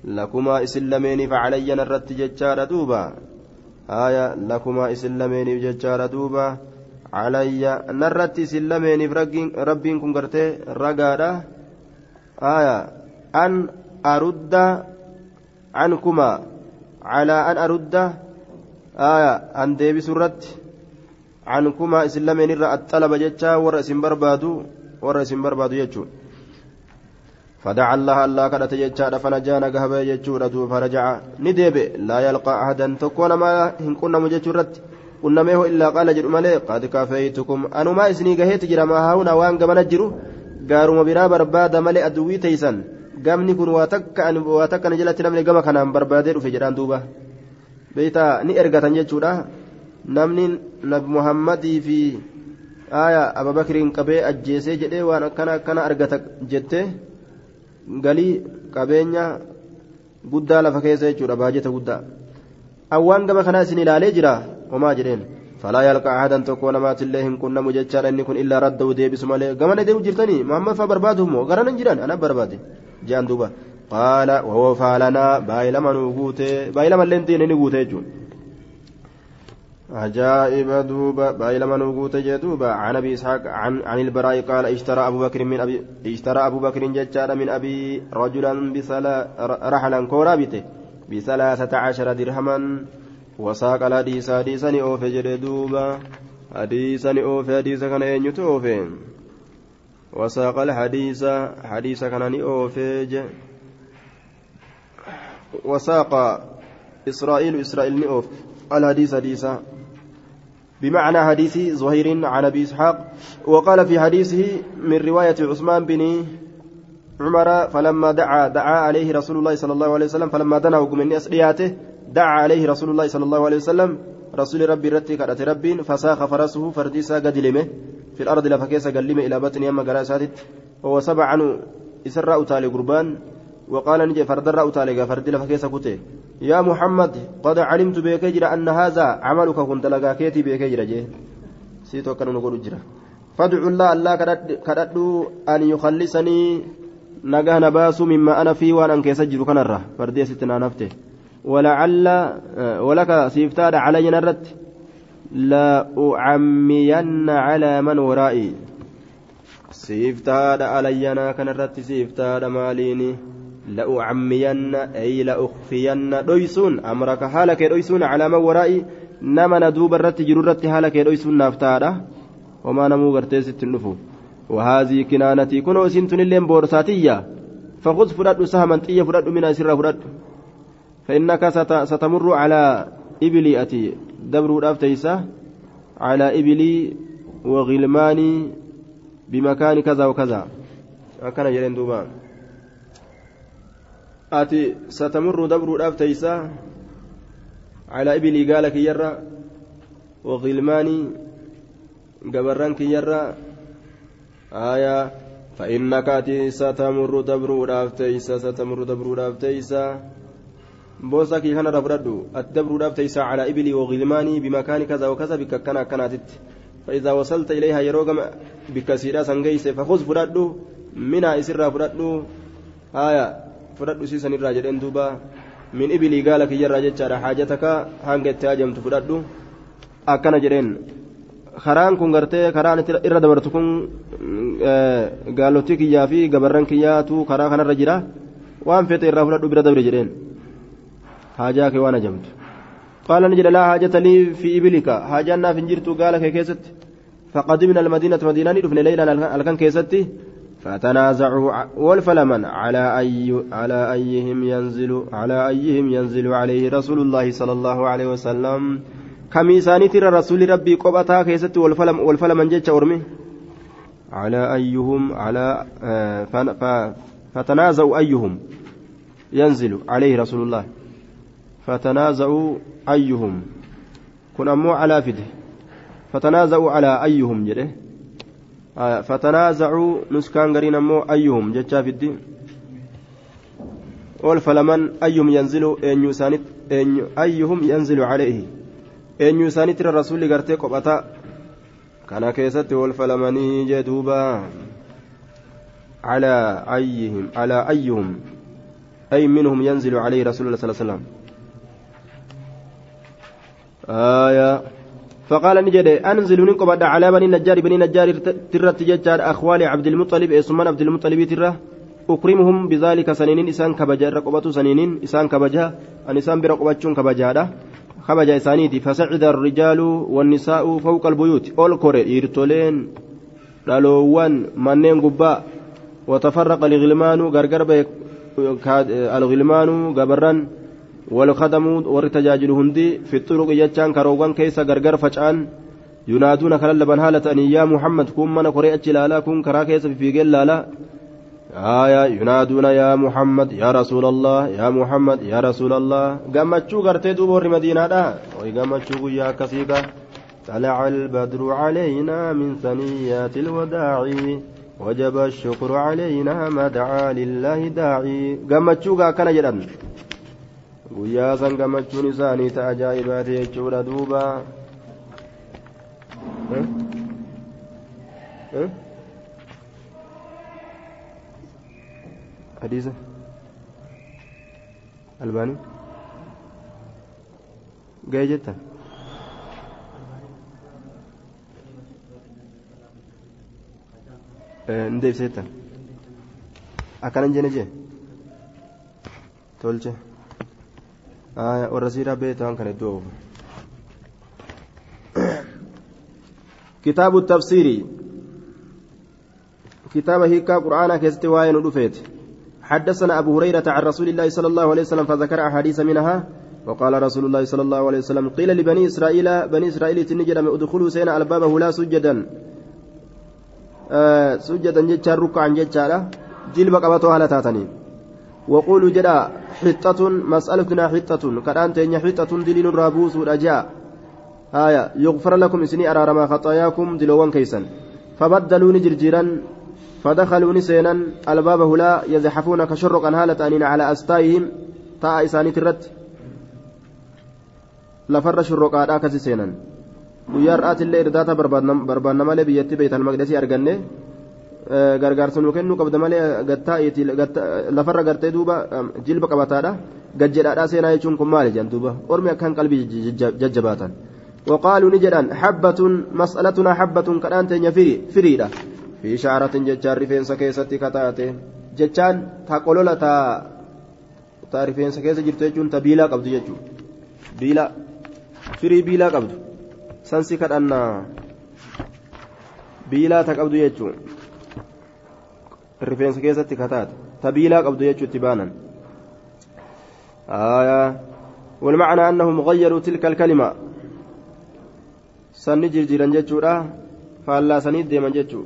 لكما اسلمين فعلي نرت ججار دوبا آية لكما اسلمين ججار دوبا علي نرت اسلمين ربين كن غرتي رغادا آية أن أرد عنكما على أن أرد آية أن ديبي سرت عنكما اسلمين الطلب ججا ورأس بربادو isin barbaadu jechuun فدعا الله الله كدت جتشاد فنجا نجهب جتشورة فرجع. ندب لا يلقى أحدا تكون ما هن كنا مجتشورت كنا ميه إلا قال جر ملي قد كفيتكم أنا ما إسني جهيت جرى هاونا وان قمنا جرو. قاروا برا برباد ملي أدوي تيسن قامني كن واتك أن واتك نجلت نمني قما كان بربادر في جران دوبة بيتا ني إرقة جتشورة نمني نبي محمد في aayaa ababakiriin qabee ajjeesee jedhee waan akkana akkana argata jettee galii qabeenya guddaa lafa keessa jechuudha baajata guddaa awwaan gama kanaa isin ilaalee jira homaa jedheen falaa yalqa ahadan tokko namaatillee hin qunnamu jechaadha inni kun illaa radda'u deebisu malee gamana deemu jirtanii muhammad faa barbaadu immoo garana hin jiran je'an duuba. Qaala wahoo faalanaa baay'ilama nuu guutee baay'ilama illee hin ni guutee jechuudha عجائب دوبا بايلما نوغوت جدوبا عن ابي اسحاق عن عن البراء قال اشترى ابو بكر من ابي اشترى ابو بكر ججار من ابي رجلا بسلا رحلا كورابته بثلاثة عشر درهما وساق الحديث حديثا اوف جدوبا حديثا اوف حديثا كان ينيت اوف وساق الحديث حديثا كان اوف وساق إسرائيل إسرائيل نؤوف الحديث حديثا بمعنى حديث زهير عن أبي إسحاق. وقال في حديثه من رواية عثمان بن عمر فلما دعا دعا عليه رسول الله صلى الله عليه وسلم فلما دنا وقم الناس دياته دعا عليه رسول الله صلى الله عليه وسلم. رسول ربي رتي كرت ربي فساخ فرسه فرديسا قد لمه في الأرض لفكيس قلمه إلى بطن يما قراساتت وهو سبع عنه اسراء تالي قربان. وقال نجي فردر أتالي فرد لفكيس كتي يا محمد قد علمت بكجر أن هذا عملك كنت لقاكيتي بكجر جيه سيتو كانوا نقول جرا. فادعوا الله الله كددوا أن يخلصني. نجاه نباسو مما أنا فيه وأنا أنكيس جرو كان الره فردي ستنا نفته. ولعل ولك سيفتاد علي نرت. لا أعمين على من ورائي. سيفتاد علينا كان الرت سيفتاد ماليني. لأعمين أي لأخفين دويسون أمرك حالك دويسون على من ورائي. irratti haala kee dhoysuun naaf taadha homaa namuu gartee sitti hin dhufu وهذه كنانتي كن وسنت لين بورساتية. فخذ فرد سهما طية فرد من أسر فرد فإنك ستمر على إبلي أتي دبر الأفتيسة على إبلي وغلماني بمكان كذا وكذا. أكن جرين دوبا. أتي ستمر دبر الأفتيسة على إبلي قال كيرا وغلماني قبران كيرا. آية فإنك أتي ستمر دبرو رافتيسا ستمر دبرو رافتيسا بوسا كي كان رفردو الدبر رافتيسا على إبلي وغلماني بمكان كذا وكذا بك كان كانت فإذا وصلت إليها يروغم بكسيرا سنجيس فخذ فردو منا إسرا فردو آية فردو سيسن الراجل دوبا min ibilii gaala kiyyarraa jechaadha haajataka hanga itti haajamtu fudhadhu akkana jedheen karaan kun gartee karaan irra dabartu kun gaalotii kiyyaa fi gabarran kiyyaatu karaa kanarra jira waan fete irraa fudhadhu bira dabre qaala ni jedha laa haajata lii fi ibilika haajaan naaf hin jirtu gaala kee keessatti فقدمنا المدينة مدينة ندفن ليلا الكن كيستي فتنازعوا والفلمن. على أي على أيهم ينزل على أيهم ينزل عليه رسول الله صلى الله عليه وسلم. كميساني ترى رسول ربي قبطا كيست. والفلم والفلمن جيتش أرمي على أيهم على آه فتنازعوا أيهم ينزل عليه رسول الله. فتنازعوا أيهم. كن أمو على فده. فتنازعوا على أيهم جده. فتنازعوا نسكان قرين أمو أيهم. جتشا في الدين قول فلمن أيهم ينزل أن يسانت أيهم ينزل عليه. أن يسانت الرسول قرتي قبطا كان كيست والفلمني جدوبا. على أيهم على أيهم. أي منهم ينزل عليه رسول الله صلى الله عليه وسلم. آية فقال نجد أنزل ننقبض على بني النجار بني النجار ترت ججار أخوال عبد المطلب إسمان عبد المطلب تره أكرمهم بذلك سنين إسان كبجا رقبة سنين إسان كبجا أن إسان برقبة كبجا خبج إسانيتي فسعد الرجال والنساء فوق البيوت أول كوري إيرتولين دالوان منين قباء وتفرق الغلمان غرغر الغلمان غبران والخدم والرتجاجل هندي في الطرق يجان كروغان كيس غرغر فجان. ينادون كللبن هالة أن يا محمد كن من قرئت لالا كن كرا كيس في جل لالا. آية ينادون يا محمد يا رسول الله يا محمد يا رسول الله. قامتشو قرتي دوبور مدينة دا. وقامتشو يا كسيكا طلع البدر علينا من ثنيات الوداع وجب الشكر علينا ما دعا لله داعي. قامتشو كان جدًا guyyaa san gammachuun isaanii ta ajaa'ibaati jechuudha duuba hadiisa albaanii ga'ee jetta ni deebisee akkanan jene jee tolche warra siiraa beektaa kan iddoo kitaabu tafsiirii كتاب هيكا قرآن كيست واين ودفيت حدثنا أبو هريرة عن رسول الله صلى الله عليه وسلم فذكر أحاديث منها وقال رسول الله صلى الله عليه وسلم قيل لبني إسرائيل بني إسرائيل تنجد ادخلوا سينا البابه لا سجدا آه سجدا جتشا ركعا جتشا جلب قبطوها لتاتني وقولوا جدا حطة مسألتنا حطة. كران تين حطة دليل الرابوس والأجاء. آية يغفر لكم إسني أرارما خطاياكم دلوان كيسا فبدلوا نجرجرا فدخلوا نسينا الباب لا يزحفون كشرقا هالة أنين على أستايهم تاء إساني ترت لفر شرقا آكس سينا. guyyaa har'aatillee irdaata barbaanna malee biyyatti beeytal maqdasii arganne gargaarsa nuu kennuu qabda malee lafarra gartee duuba jilba qabataadha gajjedhaadhaa seenaa jechuun kun maali jedhan duuba ormi akkaan qalbii jajjabaatan وقالوا نجدان حبة مسألتنا حبة كدان تنيا فريدة في شعرة ججار رفين سكيستي كتاتي ججان تقولولا تا تا رفين سكيست جرت جون تبيلا قبض ججو بيلا فري بيلا قبض سنسي كدان بيلا تقبض ججو rifeensa keessatti kataate tabiilaa qabdu jechuutti baanan آية والمعنى أنهم غيروا تلك الكلمة sanni jirjiiran jechuudha faallaasanii deeman jechuu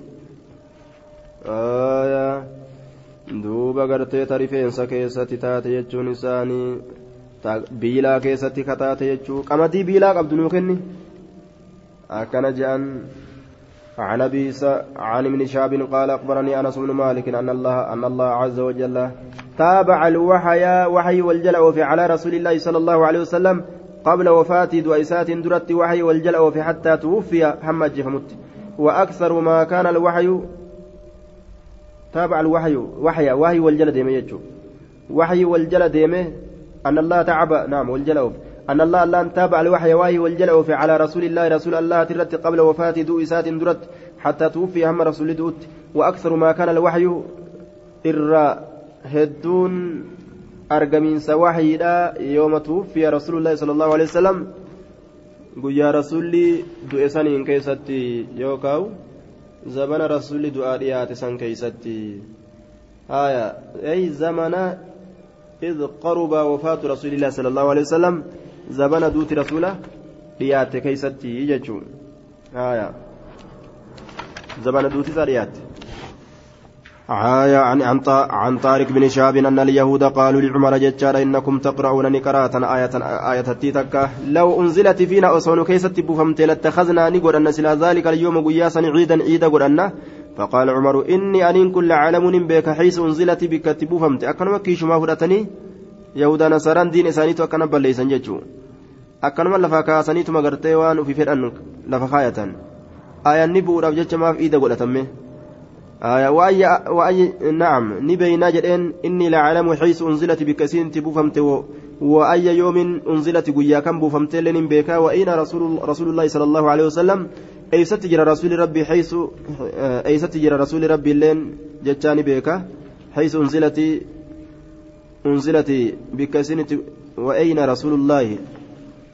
duuba gartee ta rifeensa keessatti taate jechuun isaanii biilaa keessatti kataate jechuu qamadii biilaa qabdu nuu kenni akkana je'an عن أبي عن ابن شاب قال أخبرني أنس بن مالك أن الله أن الله عز وجل تابع الوحي وحي والجلع في على رسول الله صلى الله عليه وسلم قبل وفاة دويسات درت وحي والجلع في حتى توفي حمد فمت وأكثر ما كان الوحي تابع الوحي وحي وحي والجلد يميجو وحي والجلد يمه أن الله تعب نعم والجلع. أن الله أن تابع الوحي وحي والجلع على رسول الله رسول الله ترت قبل وفاة ذو إسات درت حتى توفي هم رسول دوت. وأكثر ما كان الوحي إر هدون أرجمين سواحيدا يوم توفي رسول الله صلى الله عليه وسلم. guyyaa rasuulli du'e saniin keessatti yookaan zamana rasuulli du'aa dhiyaate san keessatti haya ay إذ قرب وفاة رسول الله صلى الله عليه وسلم. Zabana duuti rasuula dhiyaatte keeysatti jechuun. Haya zabana duutisaa dhiyaatte آية عن عن عن طارق بن شهاب أن اليهود قالوا لعمر ججار إنكم تقرؤون نقراءة آية آية تتكة لو أنزلت فينا أصون كيست بفهمت لاتخذنا نقول أن سلا ذلك اليوم قياسا عيدا عيدا قل فقال عمر إني أن كل عالم بك حيث أنزلت بك تبوفمت أكن وكيش ما فرتني yahudaa nasaraan diin isaaniitu akkana balleeysan jechuu akkanuma lafa kaasaniituma gartee waan ufii fedhan lafa kaayatan. Aayanni bu'uudhaaf jecha maaf iida godhatame نعم نبينا جدين إني لعلم حيث أنزلت بكسين تبوفمت وأي يوم أنزلت قيا كم بوفمت لن بيكا وأين رسول رسول الله صلى الله عليه وسلم أي ستجر رسول ربي حيث أي ستجر رسول ربي لين جتاني بيكا حيث أنزلت أنزلت بكسنة وأين رسول الله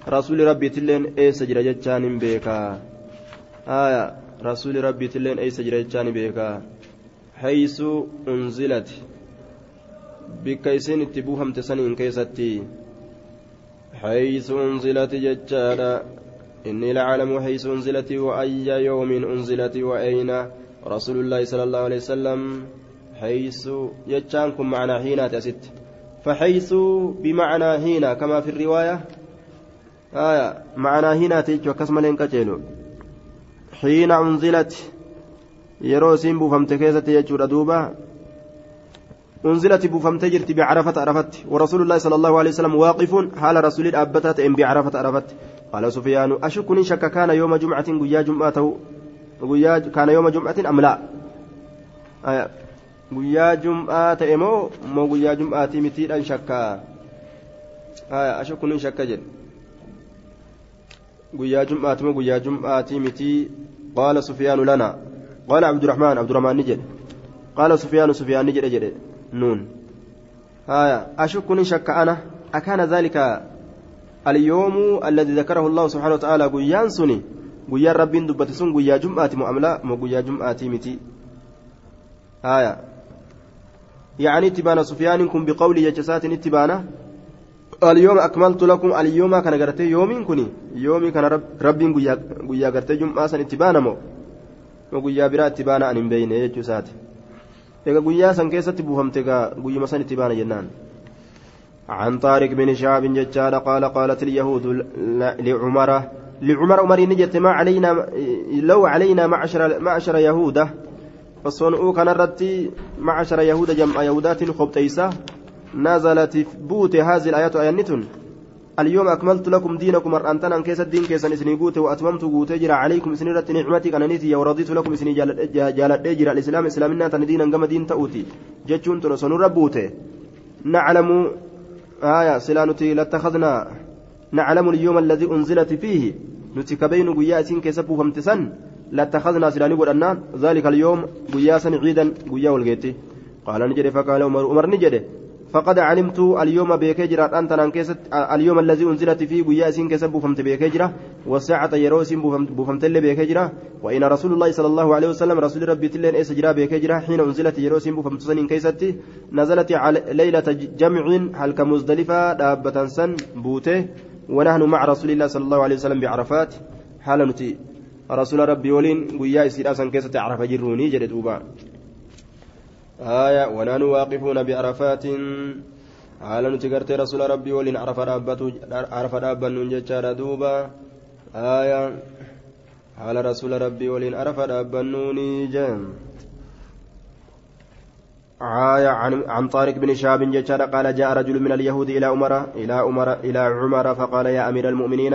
رسول ربي تلين أي سجر جتان بيكا. آية رسول ربي تلين أي سجر جتان بيكا. حيث أنزلت. بكيسين تبوهم تسنين كيستي. حيث أنزلت جتانا إني لعلم حيث أنزلت وأي يوم أنزلت وأين. رسول الله صلى الله عليه وسلم. حيث يجانكم معنا حين تست فحيث بمعنى هنا كما في الرواية. آية معنى هنا تيجو كسم لين حين أنزلت buufamte keessatti jechuudha duuba أنزلت بوفمت جرت بعرفة عرفت. ورسول الله صلى الله عليه وسلم واقف حال رسول أبتت إن بعرفة عرفت. قال سفيان أشك شك كان يوم جمعة قيا جمعة كان يوم جمعة أم لا؟ آية guyyaa jum'aa ta'e moo moo guyyaa jum'aatii mitiidhaan shakkaa asha kunin shakka jedhe guyyaa jum'aati moo guyyaa jum'aatii mitii qaala sufyaanu lana qaala abdurahmaan abdurahmaan ni jedhe qaala sufyaanu sufyaan ni jedhe jedhe nuun haya ashukku nin shakka ana akaana dhalika alyoomu alladii dakarahu allahu subxaana wa ta'aala guyyaan suni guyyaan rabbiin dubbate sun guyyaa jum'aati moo amla moo guyyaa jum'aatii miti haya يعني اتبان سفيان كن بقول يجسات اتبانا اليوم أكملت لكم اليوم كان قرتي يوم كني يومي كان رب ربي قيا قرتي جمعة سن اتبانا مو. وقيا برا اتبانا أن بين يجسات إذا قيا سن كيسة بوهمت قيا مسن اتبانا جنان. عن طارق بن شعب ججال قال قالت اليهود لعمر لعمر عمر نجت ما علينا لو علينا معشر معشر يهوده. فصنعوا كان الرتي معشر يهود جمع يهودات خبتيسة. نزلت بوت هذه الآيات آيانتون اليوم أكملت لكم دينكم أنتنا أن كيس الدين كيس إسني قوت وأتممت قوت جرى عليكم إسني رت نعمتي كننيتي ورضيت لكم إسني جالت جرى الإسلام. إسلامنا تندينا كما دين تأوتي. جتشون تنصن ربوته نعلم آية سلانتي لاتخذنا. نعلم اليوم الذي أنزلت فيه. نتكبين قياس كيسبه فامتسن لاتخذنا سلاني قرأنا ذلك اليوم قياسا عيدا قيا والقيتي قال نجري فقال عمر نجري. فقد علمت اليوم بيكجرا أنت كيست اليوم الذي أنزلت فيه قياس كسب بفمت بيكجرا والساعة يروس بفمت اللي بيكجرا وإن رسول الله صلى الله عليه وسلم رسول ربي تلين إيس جرا بيكجرا حين أنزلت يروس بفمت سن كيست نزلت ليلة جمع هل كمزدلفة دابة سن بوته ونحن مع رسول الله صلى الله عليه وسلم بعرفات حال نتي رسول ربي ولين قياس سن كيست عرف جروني جري آية ونحن واقفون بعرفات. haala nuti gartee rasuula rabbii waliin arafa dhaabbannuun jechaadha duuba aya haala rasuula rabbii waliin arafa dhaabbannuuni jeen آية عن عن طارق بن شهاب جشار قال جاء رجل من اليهود إلى عمر إلى عمر إلى عمر فقال يا أمير المؤمنين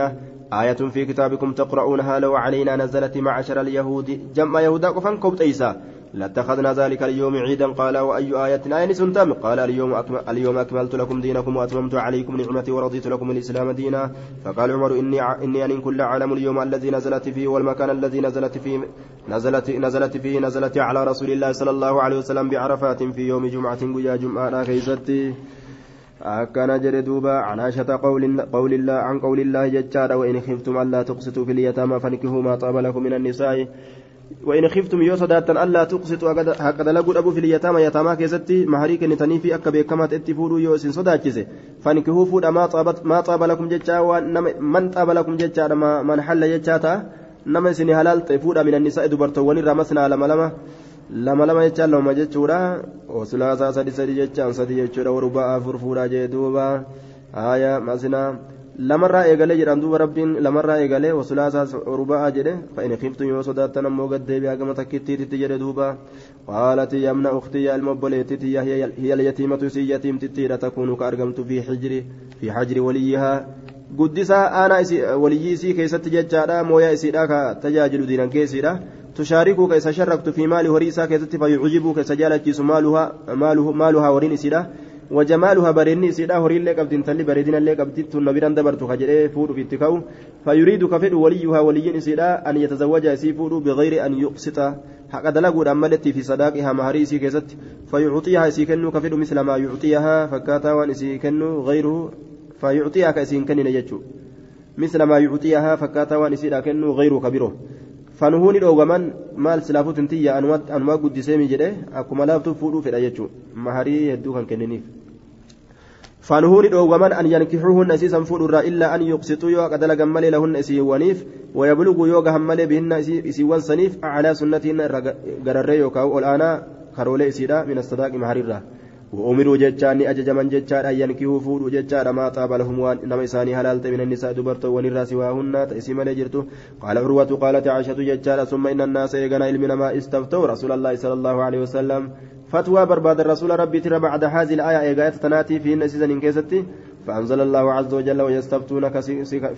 آية في كتابكم تقرؤونها لو علينا نزلت معشر اليهود جمع يهودا قفن كوبت إيسا لاتخذنا ذلك اليوم عيدا. قال وأي آية آية سنتم؟ قال اليوم أكمل اليوم أكملت لكم دينكم وأتممت عليكم نعمتي ورضيت لكم الإسلام دينا. فقال عمر إني إني أن كل عالم اليوم الذي نزلت فيه والمكان الذي نزلت فيه نزلت نزلت فيه نزلت على رسول الله صلى الله عليه وسلم بعرفات في يوم جمعة قيا جمعة كيستي أكن جري دوبا عن عائشة قول قول الله عن قول الله ججار وإن خفتم ألا تقسطوا في اليتامى فانكحوا ما طاب لكم من النساء. وإن خفتم يو صداتا ألا تقسطوا هكذا لقوا أبو في اليتامى يتامى كيستي مهري كنتني في أكا بكما تتفودوا يو سن صداكيسي فانكحوا فود ما طاب ما طاب لكم ججا من طاب لكم ججا من حل ججاتا nama isin halaalta fuudha min annisaa dubartoowwan irraa masnaa lama lama lama lama jechaan lama jechuudha osulaasaa sadi sadi jechaan sadi jechuudha warubaa afur fuudhaa jee duuba haaya masnaa lamarraa eegalee jedhan duuba rabbiin lamarraa eegalee wasulaasaa ruba'aa jedhe fa'in khiftu yoo sodaattan ammoo gad deebi'aa gama takkittiititti jedhe duuba qaalati yamna uktiyya ilma obboleettitiyya hiya alyatiimatu isii yatiimtittiidha takuunu ka argamtu fi xijri fi xajri waliyyihaa guddisaa aanaa waliyyii isii keessatti jechaadha mooyaa isiidha ka tajaajilu diinan keessiidha ka isa sharraktu fi maali horii isaa keessatti fayyucjibuu ka isa jaalachiisu maaluhaa horiin isiidha وجمالها بريني سيدا هورين لك أبدين تلي بريدين لك أبدين تن نبيران دبرتو خجري فود في التكاو فيريد كفر وليها ولي سيدا أن يتزوج سيفود بغير أن يقسط. حق دلقوا أملت في صداقها مهري سي كيست فيعطيها سيكنو كفر مثل ما يعطيها فكاتا وان سيكنو غيره فيعطيها كأسين كنين يجو. مثل ما يعطيها فكاتا وان سيدا كنو غيره كبيره. fanuhuuni dhoogaman maal silaafuu tintiyya anumaa guddiseemi jedhe akkuma laaftuu fuudhuu fedha jechuudha maharii hedduu kan kenniniif. فانهون دوغمان أن ينكحوهن أسيسا فورا إلا أن يقسطوا يوغا دلغا مالي لهن إسيوانيف ويبلغوا يوغا همالي بهن إسيوان سنيف على سنتهن غرري يوكاو الآن كرولي إسيدا من الصداق مهريرا وأمروا جتان أججمن جتان أن ينكحوا فوروا جتان ما طاب لهم وان إنما إساني هلالت من النساء دبرتو ونرى سواهن تأسيم لجرتو قال عروة قالت عائشة جتان ثم إن الناس يغنى علمنا ما استفتوا رسول الله صلى الله عليه وسلم. فتوى برباد الرسول ربي ترى بعد هذه الآية إيقاية تناتي في النسيزن كيستي. فأنزل الله عز وجل ويستفتونك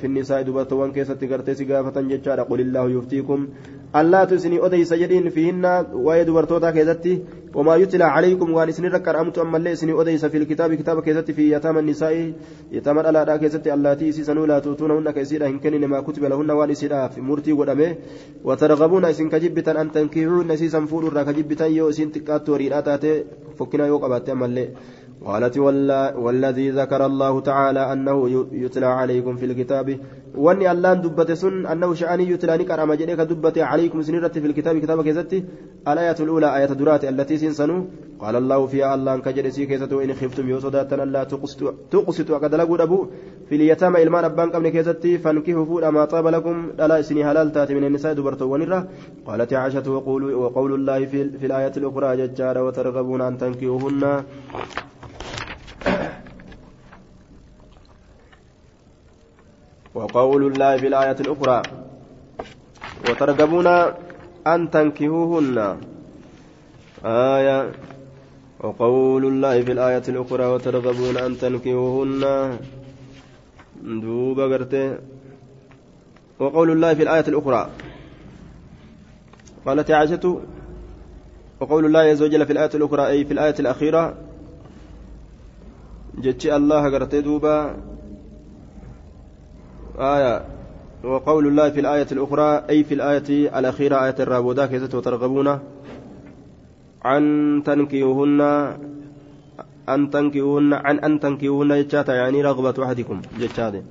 في النساء دبتوان كيستي قرتي سقافة جتشار قل الله يفتيكم. ألا تسني أدي سجدين فيهن ويدبرتوتا كيستي. وما يتلى عليكم وان سني ركر أمت أما اللي سني أدي في الكتاب كتاب كيستي في يتامى النساء. يتامى الألا كيستي اللاتي سيسنوا لا تؤتونهن كيسيرا إن كان ما كتب لهن وان سيدا في مرتي ودمه وترغبون إسن كجبتا أن تنكحون نسيسا فور كجبتا يو إسن تكات وريرات فكنا يوقع أما اللي. قالت والذي ذكر الله تعالى أنه يتلى عليكم في الكتاب. وأني اللان دبت سن أنه شأني يتلى نكر أما جريك دبت عليكم سنرة في الكتاب كتاب كيزتي. الآية الأولى آية درات التي سنسنوا قال الله فيها الله كجر سي كيزتو إن خفتم يوصدات لا تقسطوا أقد لقوا أبو. في اليتامى إلمان أبان قبل كيزتي فانكحوا فولا ما طاب لكم. لا سني هلال من النساء دبرتو ونرة قالت عائشة وقول, الله في, في الآية الأخرى ججار وترغبون أن تنكحوهن. وقول الله في الآية الأخرى وترغبون أن تنكهوهن آية وقول الله في الآية الأخرى وترغبون أن تنكهوهن دوبا قرتي وقول الله في الآية الأخرى قالت عائشة وقول الله عز وجل في الآية الأخرى أي في الآية الأخيرة جتشي الله قرتي دوبا. آية وقول الله في الآية الأخرى أي في الآية الأخيرة آية الرابودة كيف ترغبون عن تنكيهن أن تنكيهن عن أن تنكيهن جتشاتا يعني رغبة أحدكم جتشاتا.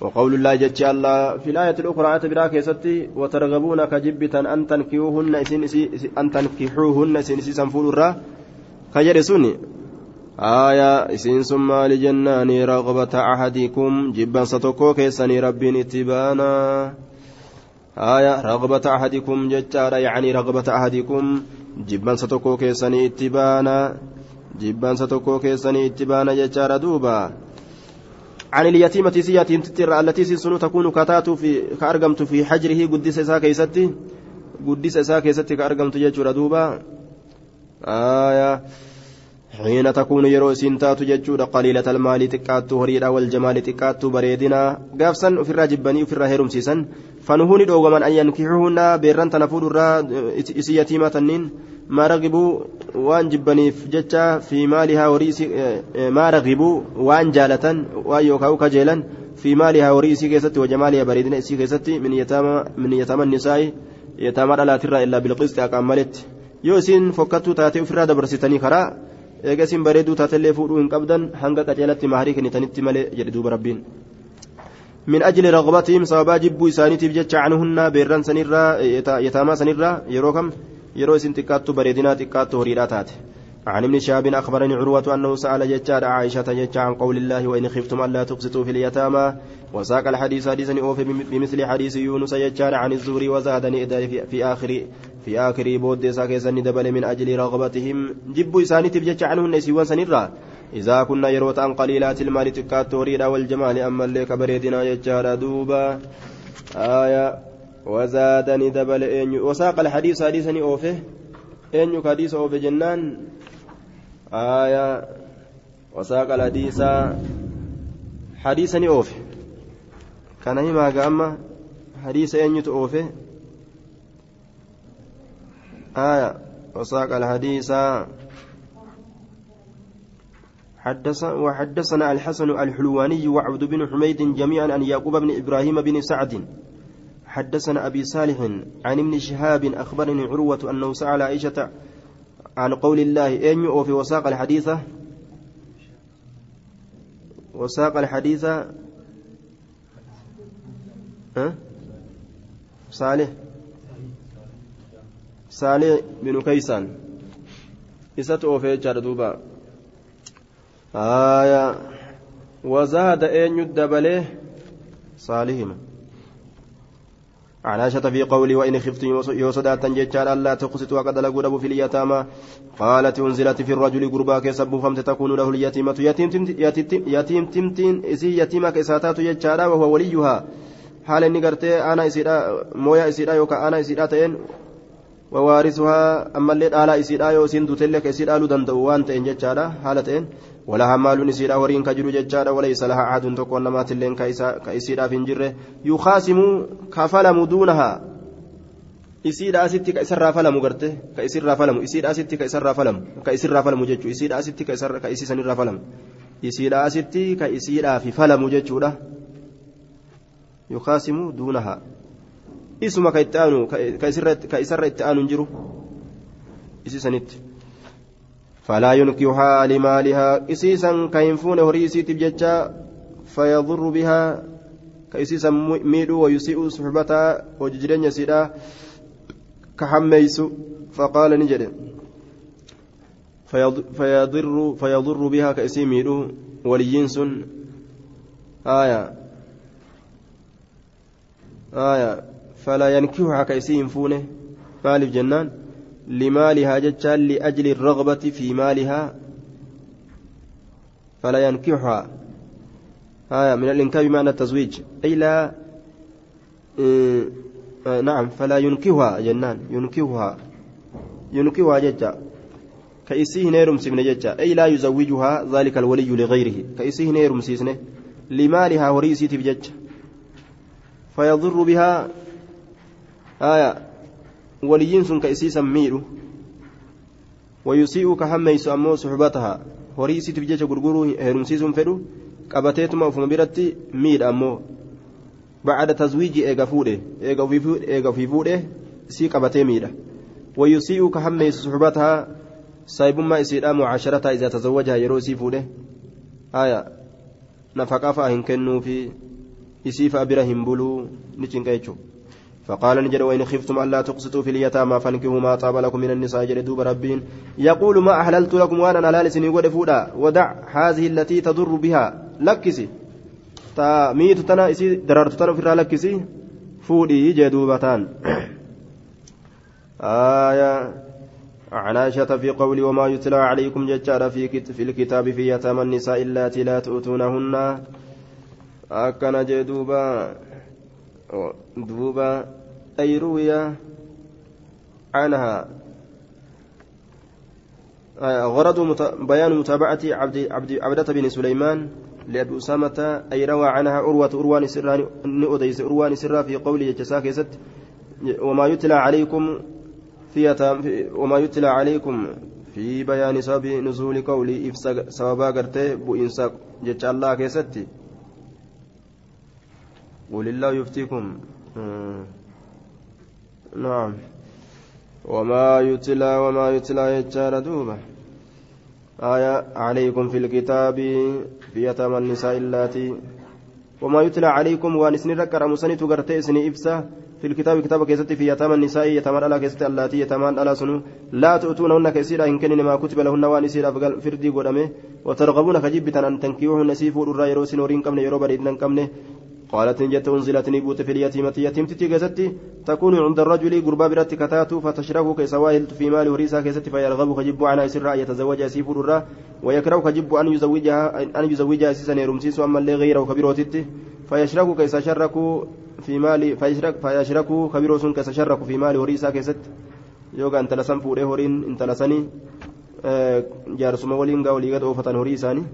وقول الله جتش الله في الآية الأخرى آية براك يستي وترغبون كجبة أن تنكيوهن أن تنكحوهن إسين إسي سنفول الرا كجرسوني. آية إسين ثم لجنان رغبة أحدكم جبا ستوكو كيسني ربين اتبانا آية رغبة أحدكم جتارا يعني رغبة أحدكم جبا ستوكو كيسني اتبانا جبا ستوكو كيسني اتبانا جتارا دوبا عن اليتيمة سياتين تتر التي سنو تكون كتات في كأرقمت في حجره قدس إساء كيستي قدس إساء كيستي كأرقمت جيشور دوبا آية حين تكون يرو سنتات ججود قليلة المال تكات هريرا والجمال تكات بريدنا قافسا في الراجبني في الراهرم سيسا فنهوني دوغمان أن ينكحوهن بيران تنفود الرا إسي يتيمة تنين ما رغبوا وان جبنيف جتا في مالها وريسي ما رغبوا وان جالة وان يوكاو كجيلا في مالها وريسي كيستي وجمالها بريدنا إسي كيستي من يتامى من يتامى النساء يتامى لا ترى إلا بالقسط أكملت yoo isiin fokkattuu taatee ofirraa dabarsitanii karaa eega isin bareeduu taatellee fuudhuu hin qabdan hanga qaceelatti maarii kennitanitti malee jedhe duuba rabbiin. من أجل رغبتهم سببا جبوا إسانيتي بجتش عنهن بيران سنرا يتاما سنرا يروكم يرو إسن تكاتو بريدنا تكاتو هريرا تاتي عن ابن شهاب أخبرني عروة أنه سأل ججار عائشة جج عن قول الله وإن خفتم ألا تقسطوا في اليتامى وساق الحديث حديثا أوفي بمثل حديث يونس ججار عن الزهري وزادني في آخر في آخر بود ساكيسن دبل من أجل رغبتهم. جبوا إساني تبجج عنهن سيوان سنرا إذا كنا يروت عن قليلات المال تكات وريدا والجمال أما اللي كبريدنا ججار دوبا. آية. وزادني دبل إن وساق الحديث حديثا أوفي إن حديث أوفي جنان. آية. وساق الحديث حديثا أوفي كان هما قام. حديث أن يتوفي آية وساق الحديث. حدث وحدثنا الحسن الحلواني وعبد بن حميد جميعا عن يعقوب بن إبراهيم بن سعد. حدثنا أبي صالح عن ابن شهاب أخبرني عروة أنه سأل عائشة عن قول الله أن يؤفي وساق الحديث؟ وساق الحديث ها؟ صالح. صالح بن كيسان إسات أوفي جاردوبا آية وزاد أن يدبله صالحما عن عائشة في قولي وإن خفتم يوصدات ججال ألا تقسطوا وقد لقوا في اليتامى قالت أنزلت في الرجل قربا كسب فمت تكون له اليتيمة يتيم تمتين إسي يتيمة كساتات ججال وهو وليها حال إني قرتي أنا إسيدا مويا إسيدا يوكا أنا إسيدا تين ووارثها أما اللي آلا إسيدا يوسين دوتلك إسيدا لدندو وان تين ججال حالتين ولها مال نسيرا ورين كجرو ججارا وليس لها عهد تكون نمات اللين كيسيرا في انجره يخاسم كفلم دونها isiidha asitti ka isarraa falamu garte ka isirraa falamu isiidha asitti ka isarraa falamu ka isirraa falamu jechuu isiidha asitti ka isarra ka isiisanirraa falamu isiidha asitti ka isiidhaa fi falamu jechuudha yukaasimu duunaha isuma ka itti aanu ka isarra itti aanu hin jiru. Isiisanitti فلا ينكحها لمالها إسيسا كينفون هريسي تبججا فيضر بها كإسيسا ميدو ويسيء صحبتها وججرين يسيدا كحميس فقال نجد فيضر فيضر بها كإسي ميدو ولينس آية آية فلا ينكحها كإسي ينفونه فالف جنان. لمالها جتان لأجل الرغبة في مالها. فلا ينكحها. آية من الإنكاب بمعنى التزويج. أي آه آه نعم فلا ينكحها جنان. ينكحها. ينكحها جتا كإسيه نيرم سمن جتا أي لا يزوجها ذلك الولي لغيره. كإسيه نيرم سيسنة. limaalihaa horii isiitiif jecha fayadurru ka isiisan miidhu wayusii'u ka hammeysu ammoo suxbatahaa horii isiitiif jecha gurguruu heerumsiisuun fedhu qabateetuma ufuma biratti miidha ammoo bacda tazwiiji eega fuudhe eega ofii fuudhe isii qabatee miidha wayusii'u ka hammeysu suxbatahaa saayibummaa isiidha mucaasharataa iza tazawwajaha yeroo isii fuudhe aya nafaqaa fa'a hin kennuufi isii bira hin buluu ni cinqa jechuudha فقال نجد وإن خفتم ألا تقسطوا في اليتامى فانكحوا ما طاب لكم من النساء دوب ربين. يقول ما أحللت لكم وأنا حلال سني ودفودا ودع هذه التي تضر بها. لكسي. تا ميت تنا إسي دررت تنا في لكسي. فودي جدوبتان آية. عن عائشة في قول وما يتلى عليكم ججار في, في الكتاب في يتامى النساء اللاتي لا تؤتونهن. أكن جدوبا دوبا أي روي عنها غرض بيان متابعة عبد عبد عبدة بن سليمان لأبي أسامة أي روى عنها عروة أروان سران أديس أروان سرا في قوله جساك وما يتلى عليكم في وما يتلى عليكم في بيان سبب نزول قولي إفسا سببا قرتي بؤنسا جتش الله كيستي قل الله يفتيكم نعم. وما يتلى وما يتلى يجار دوبة. آية عليكم في الكتاب في يتامى النساء اللاتي. وما يتلى عليكم وان سن ركر مسني تغرتي سن إفسا. في الكتاب كتاب كيست في يتامى النساء يتامى على كيست اللاتي يتامى على سنو. لا تؤتونهن كيسيرا إن كان ما كتب لهن وان سيرا فردي قدامه وترغبون كجبتا أن تنكيوهن سيفور الرا يرو سنورين كمن يرو بريدن كمن. قالت جت أنزلت نبوت في اليتيمة يتيم تتيجزتي تكون عند الرجل قربا برت كتاتو فتشرب كيسواهل في مال وريسا كيست فيرغب كجب عنها سرا يتزوج سيفور الرا ويكره كجب أن يزوجها أن يزوجها سيسا يرمسيس أما اللي غيره كبيروتتي فيشرك كيس شركوا في مال فيشرك فيشركوا كبيروس كيس شركوا في مال وريسا كيست يوغا انت لسن فوري هورين انت لسني gaa walii gad oofatan horii isaanii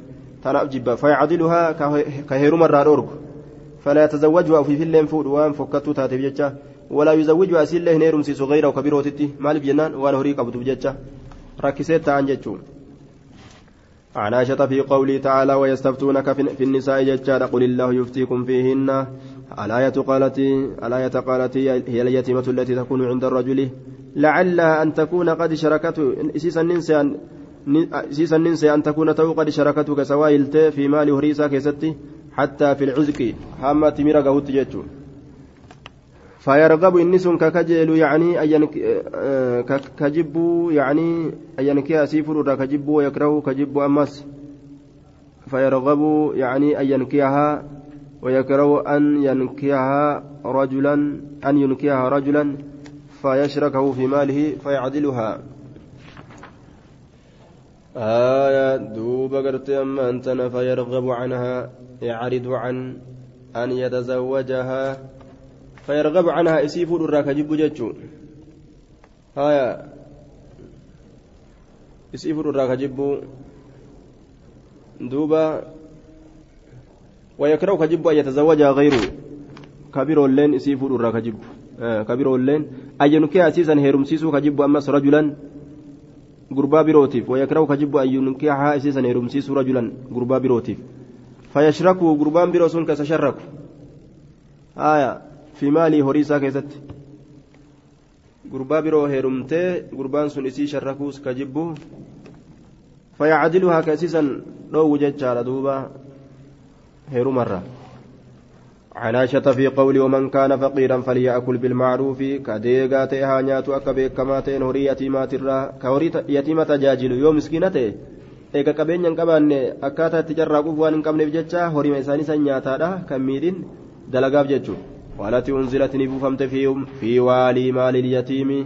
tanaaf jibba fayacdiluhaa ka heeruma irraa dhoorgu فلا يتزوجها في فيلم فود وان فكتو تاتي بجتا ولا يزوجها أسيل له نيرم سيسو غيره وكبيروتتي مال بجنان وان هريق أبو بجتا ركسيت عن جتشو. عن عائشة في قوله تعالى ويستفتونك في النساء ججال قل الله يفتيكم فيهن. الآية قالت الآية قالت هي اليتيمة التي تكون عند الرجل. لعلها أن تكون قد شركته إسيسا ننسى إسيسا ننسى أن تكون تو قد شركته كسوائل في مال هريسا كيستي. حتى في العزق هما تمير قهوت جيتشو فيرغب إنس ككجل يعني أين كجب يعني أين كياسيف كجب ويكره كجب أمس فيرغب يعني أن ينكيها ويكره أن ينكيها رجلا أن ينكيها رجلا فيشركه في ماله فيعدلها. آية دوب قرت أما أنت فيرغب عنها. يعرض عن أن يتزوجها فيرغب عنها إسيف الراك جب جتشو. آية إسيف الراك جب دوبا. ويكره كجب أن يتزوجها غيره. كبير اللين إسيف الراك جب آه كبير اللين أينكي أسيسا هيرمسيسو كجب أمس رجلا. gurbaa birootiif wayakrahu ka jibbu ayyunkihaa isiisan heerumsiisuu rajulan gurbaa birootiif sun kasa sharraku haya fi maalii horii isaa keessatti gurbaa biroo heerumtee gurbaan sun isii sharrakuus ka jibbu fayacdiluhaa ka isiisan dhoowwu jechaadha duuba heerumarra عن عائشة في قول ومن كان فقيرا فليأكل بالمعروف كديغا تيها نياتو أكا بيكما تين هوري يتيمات الرا كهوري يتيمة تجاجل يوم مسكينة eega qabeenya hin qabaanne akkaataa itti carraaquuf waan hin qabneef jecha horima isaanii san nyaataadha kan miidhin dalagaaf jechuudha waalati unzilati ni buufamte fi waalii maalil yatiimi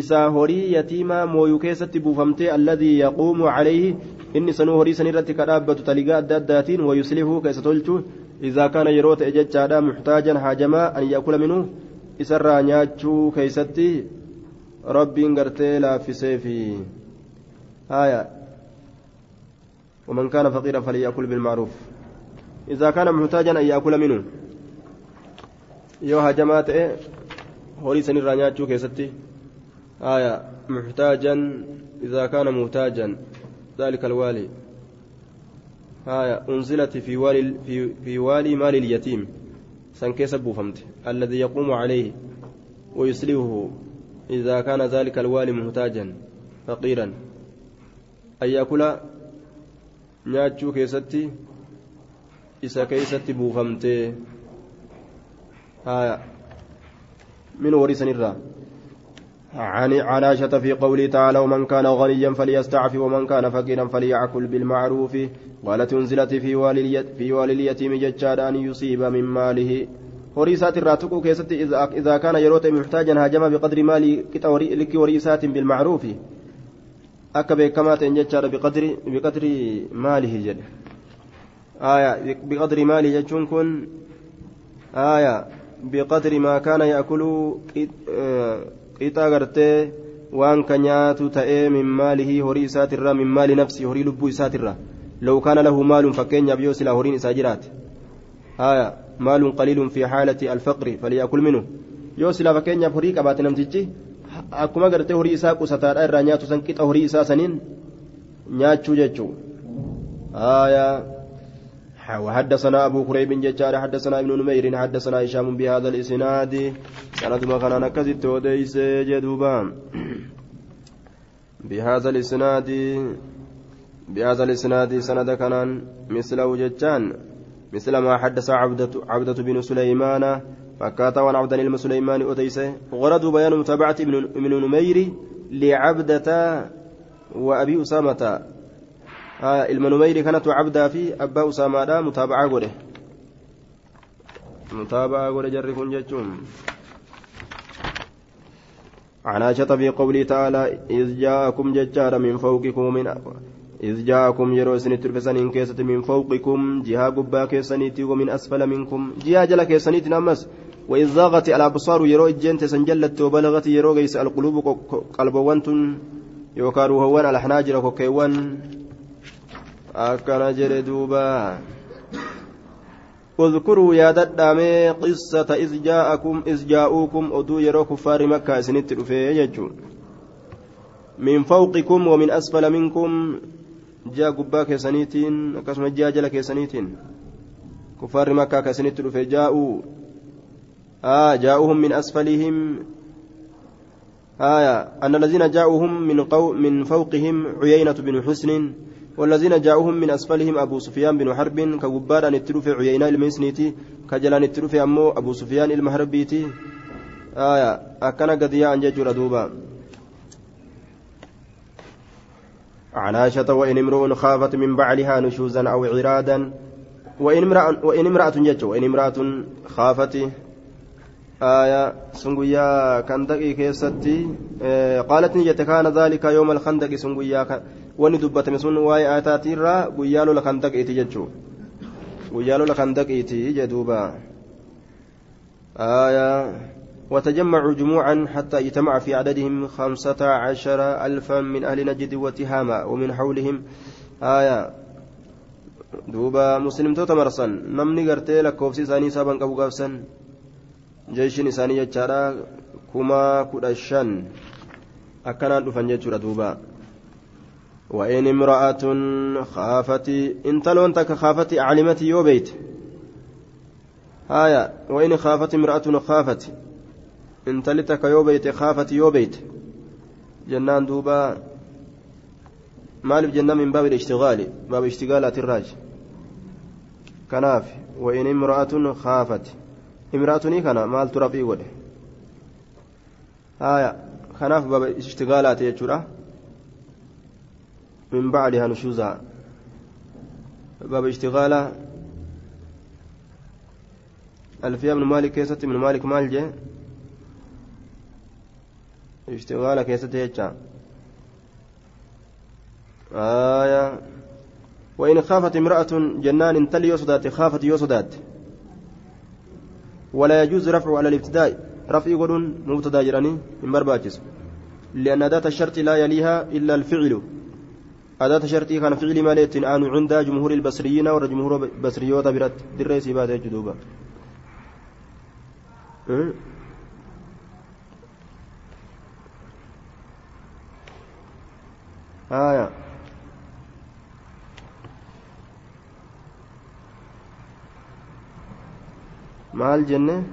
isaa horii yatiimaa mooyuu keessatti buufamtee alladii yaquumu calayhi inni sanuu horii san irratti ka dhaabbatu taligaa adda addaatiin wayuslihuu keessa tolchu كان يروت إججادا محتاجا حاجما أن يأكل منه إسرى نياتشو كيستي ربي انقرتي لا في سيفي آية ومن كان فقيرا فليأكل بالمعروف. إذا كان محتاجا أن يأكل منه. yoo hajamaa ta'e horii san irraa nyaachuu keessatti aya muxtaajan idaa kaana ذلك الوالي. آية أنزلت في والي في, في والي مال اليتيم. سنكيس بوفمت الذي يقوم عليه ويسلبه إذا كان ذلك الوالي محتاجا فقيرا. أن يأكل نياتشو كيستي إسا كيستي بوفمتي آية من ورث الرّ عن عائشة في قوله تعالى ومن كان غنيا فليستعفي ومن كان فقيرا فليعكل بالمعروف قالت انزلت في والي في والي اليتيم أن يصيب من ماله keessatti idaa kaana yeroo ta'e muxtaajan haajama biqadri maalii qixa likki horiisaatiin bilmacruufi. Akka beekamaa ta'en jechaadha biqadri maalihi jedhe aya biqadri maalii jechuun kun aya biqadri maa kaana yaakuluu qixa gartee waan ka nyaatu ta'ee min maalihi horii isaatirraa min maali nafsi horii lubbuu isaatirraa لو كان له مال فكين يبيو سلا هورين إساجرات آية مال قليل في حالة الفقر فليأكل منه yoo silaa fakkeenyaaf horii qabaate namtichi akkuma gartee horii isaa qusataadha irraa nyaatu san qixa horii isaa saniin nyaachuu jechuu. Aayaa. وحدثنا أبو كريب ججار حدثنا ابن نمير حدثنا هشام بهذا الإسناد سند ما كان نكزت وديس جدوبا بهذا الإسناد بهذا الإسناد سند كان مثله ججان مثل ما حدث عبدة عبدة بن سليمان فكات وان عبد بن سليمان أتيسه غرض بيان متابعة ابن نمير لعبدة وأبي أسامة. numeyri kanatu cabdaa fi abbaa usaamaadha mutaabacaa godhe mutaabacaa godhe jarri kun jechuun عن عائشة في قوله تعالى إذ جاءكم ججار من فوقكم من إذ جاءكم يرو سن ترفسن كيسة من فوقكم جهة قبا كيسنيتي ومن أسفل منكم جهة جل كيسنيتي نمس وإذ ضاغت الأبصار يرو إجنت سنجلت وبلغت يرو قيس القلوب قلب وانتن يوكارو هوان الحناجر كوكيوان. akkana jedhe duuba اذكروا يا ددامي قصة إذ جاءكم إذ جاءوكم أدو يرو كفار مكة سنت رفيه من فوقكم ومن أسفل منكم. جاء قباك سنيتين أكسم جاء جلك سنيتين كفار مكة كسنت رفيه جاءوا. آه جاءوهم من أسفلهم. آية أن الذين جاءوهم من, قو من فوقهم عيينة بن حسن والذين جاءوهم من أسفلهم أبو سفيان بن حرب كغبار أن التروف عيينا المسنيتي كجلان التروف أمو أبو سفيان المهربيتي آية أكنا قد يا أنجج دوبا. عن عائشة وإن امرؤ خافت من بعلها نشوزا أو عرادا وإن امرأة وإن امرأة جج وإن امرأة خافت آية سنقيا كندقي كيستي آه قالت نجت كان ذلك يوم الخندق dubbatame sun waa'ee aataatii irraa guyyaa lola kan daqiiti jechuu guyyaa lola kan daqiiti jedhuuba آية وتجمعوا جموعا حتى اجتمع في عددهم خمسة عشر ألفا من أهل نجد وتهامة ومن حولهم. آية دوبا مسلم توتا مرسن نمني قرتي لكوبسي ساني سابن قبو قابسن جيش نساني يجارا كما كدشن أكنان دفن يجورا دوبا وإن امرأة خافت إن تلون تك خافت علمت يو بيت هايا وإن خافت امرأة خافت إن تلتك يو بيت خافت يو بيت جنان دوبا مالف جنان من باب الاشتغال باب اشتغالات الراج كناف وإن امرأة خافت امرأة كان مال ترى وده هايا كناف باب اشتغالات يجرى من بعدها نشوزا باب اشتغال ألفية من مالك كيست من مالك مال جي اشتغال كيست يجا آية وإن خافت امرأة جنان تلي يصدات خافت يصدات ولا يجوز رفع على الابتداء. رفع يقولون مبتدأ جراني من برباجس. لأن ذات الشرط لا يليها إلا الفعل. أداة شرطي كان فعل ماليت آن عند جمهور البصريين ورجمهور البصريوت برت دري سيبات جدوبا آية. Maal jenne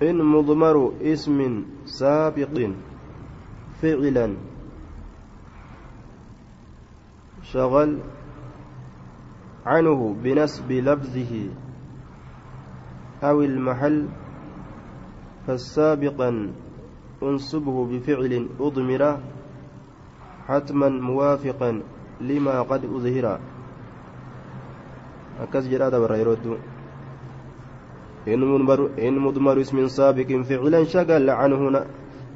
in mudmaru ismin saabiqin فعلا. شغل عنه بنسب لفظه أو المحل فالسابقا انصبه بفعل أضمر حتما موافقا لما قد أظهر. أكس جراد بريرود إن مضمر اسم سابق فعلا شغل عنه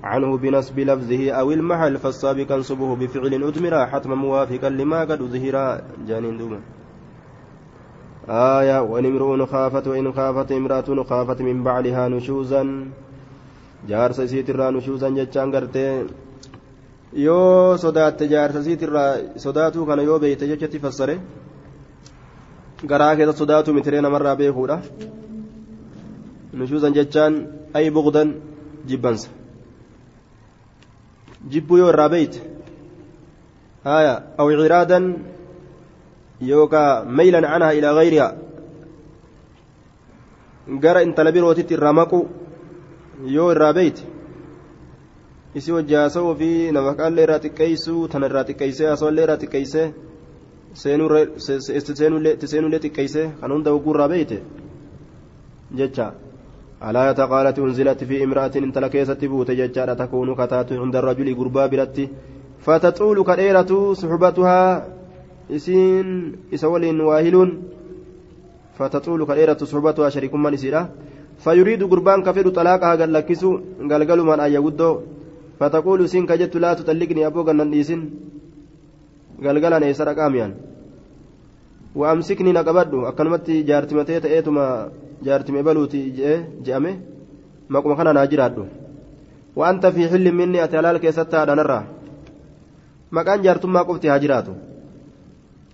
عنه بنسب لفظه أو المحل فالسابق انصبه بفعل أدمر حتما موافقا لما قد أظهر جانين دوما. آية وإن امرؤ خافت وإن خافت امرأة خافت من بعلها نشوزا. jaarsa isiitirraa nushuusan jechaan gartee yoo sodaatte jaarsa isiitirraa sodaatuu kana yoo beeyte jechatti fassare garaa keessa sodaatu mitiree namarraa beekuudha nushuusan jechaan ay bugdan jibbansa jibbuu yoo irraa beeyte haya aw ciraadan yookaa meylan canhaa ilaa gayrihaa gara intala birootitti irraa maqu yoo irraa beeyte isi wajjaasa'uu fi nafaqaallee irraa xiqqeeysuu tana irraa xiqqeeysee asoolee irraa xiqqeeysee seenullee xiqqeeyse kan hunda ogguurraa beeyte jecha alaa taqaalati unzilatti fi imra'atin intala keessatti buute jechaadha takuunu kataatu cunda rajuli gurbaa biratti fataxuulu ka dheeratu suxbatuhaa isiin isa waliin waahiluun fataxuulu ka dheeratu suxbatuhaa sharikummaan isiidha فيريد قربان كفر طلاقها قال لكسو قال قالوا من قدو فتقول سين كجت لا تطلقني أبوك الننديسين قال قال أنا يسرق آميان وأمسكني نقبض أكنمت جارتمتي تأتما جارتمي بلوتي جأمي مقوم خنا ناجرادو وأنت في حل مني أتلال كيستا نرى maqaan jaartummaa qofti haa jiraatu.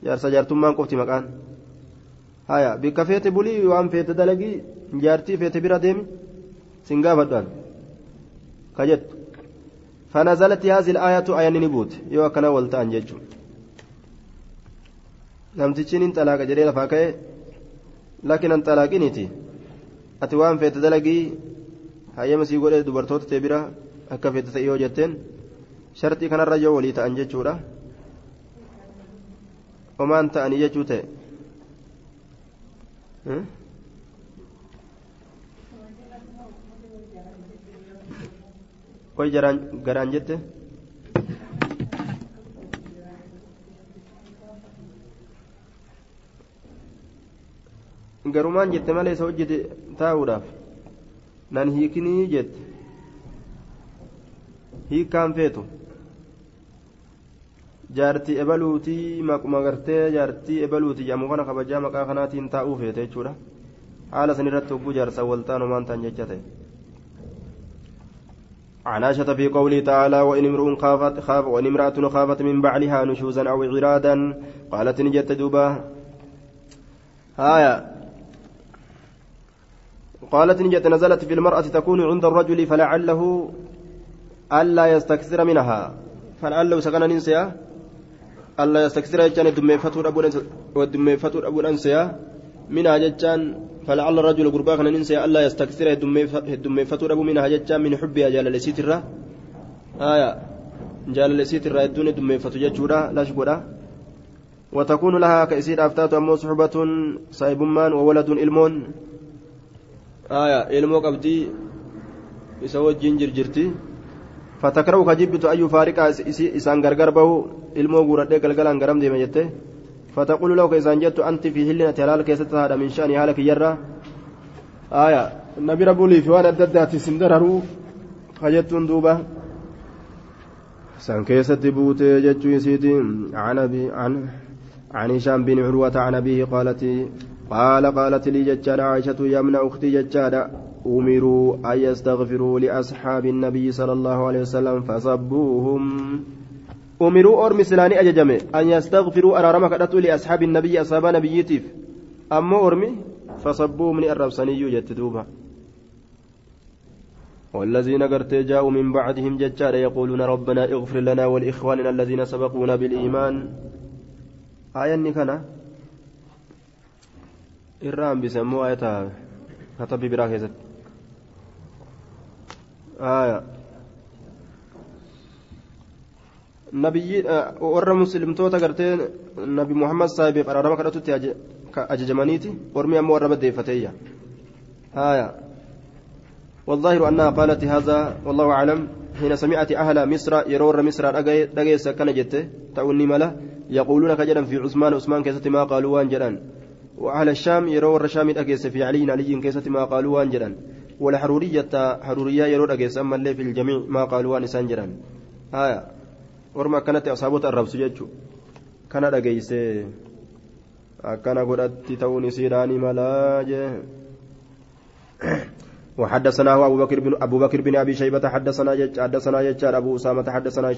Jaarsa jaartummaan qofti maqaan. Haya bikka feete bulii waan feete dalagii jaartii feete bira deemi sin gaafadhaan. Ka jettu. فنزلت هذه الآية آية نبوت يو كنا ولتان جيجو namtichi nin xalaaqa jedhee lafaa ka'e lakin an xalaaqiniti ati waan feete dalagii hayyama sii godhe dubartoota tee bira akka feete ta'e yoo jetteen shartii kanarra yoo walii ta'an jechuudha omaan ta'anii jechuu ta'e way garaan jette garumaan jette malee isa hojjete taa'uudhaaf nan hiikinii jette hiikkaan feetu jaartii ebaluutii maquma gartee jaartii ebaluutii jedhamu kana kabajaa maqaa kanaatiin taa'uu feete jechuudha haala san irratti hogguu jaarsaa waltaan homaan ta'an jecha ta'e. عن عائشة في قوله تعالى وإن امرؤ خافت خاف وإن امرأة خافت من بعلها نشوزا أو عرادا قالت نجت دوبا هايا قالت نجت نزلت في المرأة تكون عند الرجل فلعله ألا يستكثر منها. فلعله سكن ننسيا. ألا يستكثر يجان الدمي فتور أبو أنسيا منها جتان فلعل الرجل قربا كان ننسى ألا يستكثر الدمي فتور أبو منها جتان من حبها جال لسيترة آية. جال لسيترة الدنيا دمي فتججورا لا شكورا وتكون لها كأسير أفتات أمو صحبة صاحب وولد إلمون. آية إلمو قبدي يسوى جنجر جرتي فتكره كجبت أي فارق إسان غرغر به إلمو غورد قلقلان غرم ديما جته فتقول له كإسان جدت أنت في هلنا تلال كيست هذا من شأن حالك يرى آية النبي رب لي في وانا الددات سندررو خجتون دوبا سان كيست بوت جتشو يسيتي عن أبي عن عن هشام بن عروة عن أبيه قالت قال قالت لي جتشان عائشة يا من أختي جتشان أمروا أن يستغفروا لأصحاب النبي صلى الله عليه وسلم فسبوهم أمروا أرمي سلاني أججمي أن يستغفروا أنا رمك لأصحاب النبي أصحاب نبيتيف. أما أرمي الربساني يوجد دوبا. والذين قرت جاءوا من بعدهم ججار يقولون ربنا اغفر لنا ولإخواننا الذين سبقونا بالإيمان. آية كان إرام بسموا آية كتب براكزت آية nabiyyi warra muslimtoota gartee nabi muhammad saahibeef araarama kadhatutti ajajamaniiti. Ormi ammoo warra baddeeffateeyya. Haya والظاهر أنها قالت هذا والله أعلم حين سمعت أهل مصر يرور مصر دقيس كان جت تأوني ملا يقولون كجدا في عثمان عثمان كيست ما قالوا وان وأهل الشام يرور الشام دقيس في علي علي كيست ما قالوا وان والحرورية حرورية يرور دقيس أما اللي في الجميع ما قالوا وان إسان جدا. آية. ورما كانت أصابة الرب سجدت كان دقيس akkana godhatti ta'uun isiidhaani malaa jee وحدثنا أبو بكر بن أبو بكر بن أبي شيبة حدثنا جج حدثنا جج أبو أسامة حدثنا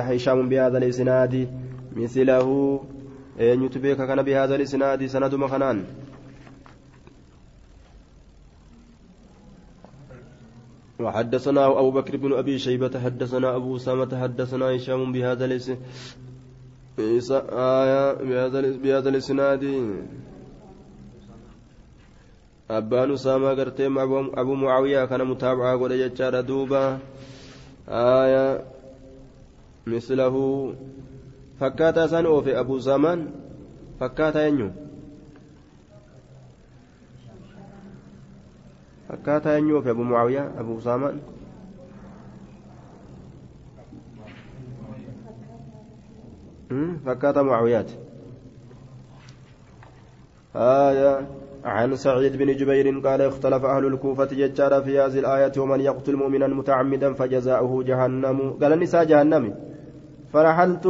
هشام بهذا الإسناد. مثله. أن يتبيك كان بهذا الإسناد سند مخنان وحدثنا أبو بكر بن أبي شيبة حدثنا أبو أسامة حدثنا هشام بهذا الإسناد آية بهذا الإسناد abbaan usaamaa gartee abu mucaawiyaa kana mutaabacaa godhe jechaadha duuba aya mislahu fakkaataa isaan oofe abu usaamaan fakkaataa eenyu? Fakkaataa eenyu oofe abu mucaawiyaa abu usaamaan فكات معاويات آية عن سعيد بن جبير قال اختلف أهل الكوفة ججار في هذه الآية ومن يقتل مؤمنا متعمدا فجزاؤه جهنم قال النساء جهنم فرحلت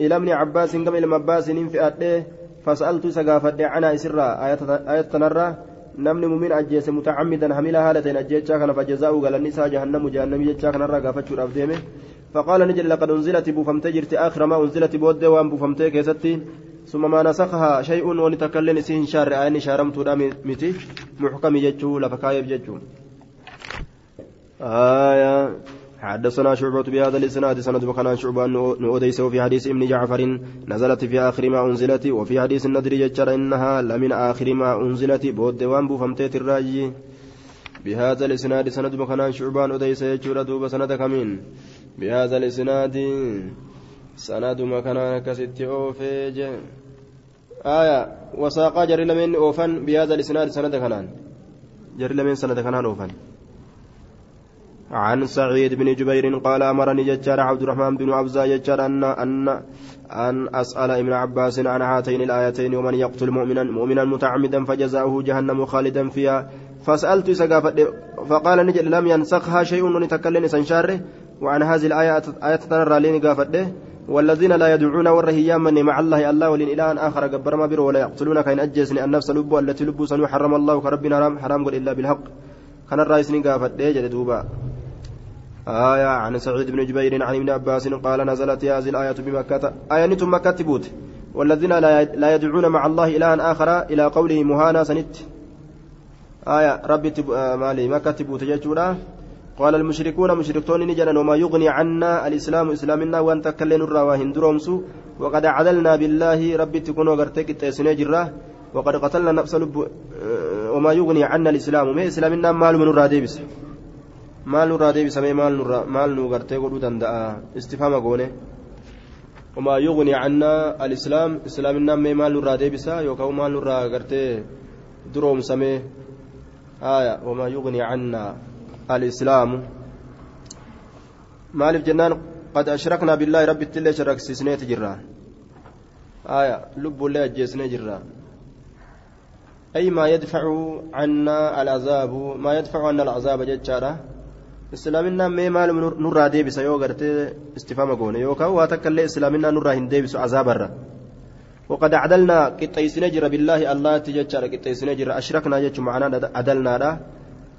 إلى ابن عباس كما إلى عباس في فسألت سقافة عن إسراء آية تنرى namni mumin ajjeese mutacammidan hamila haala ta'in ajjechaa kana fajazaa'u galanni isaa jahannamu jahannamii jechaa kanarraa gaafachuudhaaf deeme فقال نجل لقد أنزلت بوفمتي جرت آخر ما أنزلت بود وان بوفمتي كيستي. ثم ما نسخها شيء ونتكلم سين شار عين شارمت متي. محكم يجو لفكايب يجو آية حدثنا شعبة بهذا الإسناد سند وكان شعبة نؤديس في حديث ابن جعفر نزلت في آخر ما أنزلت وفي حديث النذر يجر إنها لمن آخر ما أنزلت بود وان بوفمتي الراجي. بهذا الإسناد سند وكان شعبان أديس يجور دوب سند كمين. بهذا الإسناد سند مكان كست أوفيج. آية وساقا جري لمن أوفن. بهذا الإسناد سند كنان. جري لمن سند كنان أوفن. عن سعيد بن جبير قال أمرني ججار عبد الرحمن بن عبزة ججار أن أن أن أسأل ابن عباس عن هاتين الآيتين ومن يقتل مؤمنا مؤمنا متعمدا فجزاؤه جهنم خالدا فيها. فسألت فقال نجد لم ينسخها شيء ونتكلم سنشاره. وعن هذه الآية آية ترى لين قافته والذين لا يدعون ورهيا من مع الله الله ولين إله آخر قبر ما بر ولا يقتلون. كين أجسني النفس لب التي لب سنو حرم الله. كربنا حرام قل إلا بالحق. كان الرئيس قافت جد دوبا. آية عن سعيد بن جبير عن ابن عباس قال نزلت هذه الآية بمكة. آية مكة تبوت. والذين لا يدعون مع الله إلها آخر إلى قوله مهانا سنت. آية ربي تب... آه مالي مكة تبوت جيشورا قال المشركون مشركون نجنا وما يغني عنا الإسلام إسلامنا وأن تكلن الرواهن درومسو وقد عدلنا بالله ربي تكون وقرتك التأسنى جراه وقد قتلنا نفس آه وما يغني عنا الإسلام. ما إسلامنا مال من الراديبس maal nurraa deebisamee maal nu gartee godhuu danda'a? Istifama goone. الإسلام إسلام النام مال نرى ديبسا يوكاو مال نرى قرتي دروم سمي آية وما يغني عنا الإسلام مالف جنان قد أشركنا بالله رب التلي شرك سيسني تجرا آية لب الله جيسني جرا أي ما يدفع عنا العذاب ما يدفع عنا العذاب جتشارا islaaminaan mee maal nurraa deebisa yoo gartee istifaama goone yookaan waa takka illee islaaminaan nurraa hin deebisu azaabarra. وقد عدلنا قطيسنا جرى بالله الله تججر قطيسنا جرى أشركنا جج معنا عدلنا دا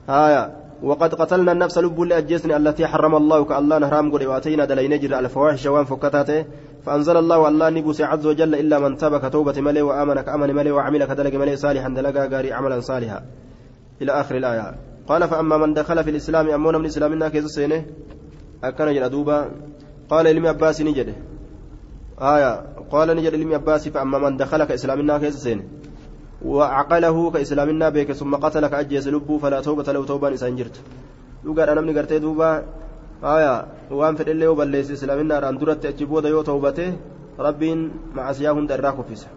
هايا وقد قتلنا النفس لب لأجسني التي حرم الله كالله نهرام قد واتينا دلين جر الفواحش وان فكتاته فأنزل الله الله نبوس عز وجل إلا من تاب كتوبة ملي وآمن كأمن ملي وعمل كدلق ملي صالحا دلقا قاري عملا صالحا إلى آخر الآية قال فأما من دخل في الإسلام أمون من إسلامنا كيس سينه أكن جل دوبا قال لم عباس نجده آية قال نجد لم عباس فأما من دخل كإسلامنا كيس سينه وعقله كإسلامنا بك ثم قتل كأجيس لبه فلا توبة له توبة إسان جرت dhugaadha namni gartee duuba haya waan fedhellee yoo balleesse islaaminaadhaan duratti achi booda yoo toobate rabbiin macasiyaa hunda irraa kuffisa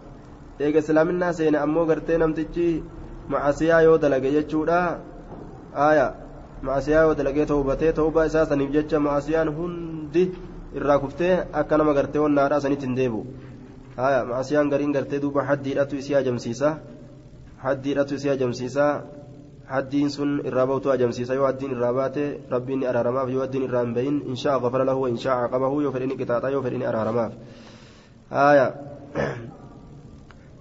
eega islaaminaa seene ammoo gartee namtichi macasiyaa yoo dalage jechuudha yoo dalagee toobatee toobaa isaa saniif jecha macasiyaan hundi irraa kuftee akka nama gartee wannaadhaa sanitti hin deebi'u haya macasiyaan gariin gartee duuba haddiidhatu isii ajamsiisa haddiidhatu isii ajamsiisa haddiin sun irraa ba'utu ajamsiisa yoo haddiin irraa baate rabbiin ni araaramaaf yoo haddiin irraa hin bahin inshaa gafara lahu inshaa caqabahu yoo fedhe ni yoo fedhe araaramaaf haya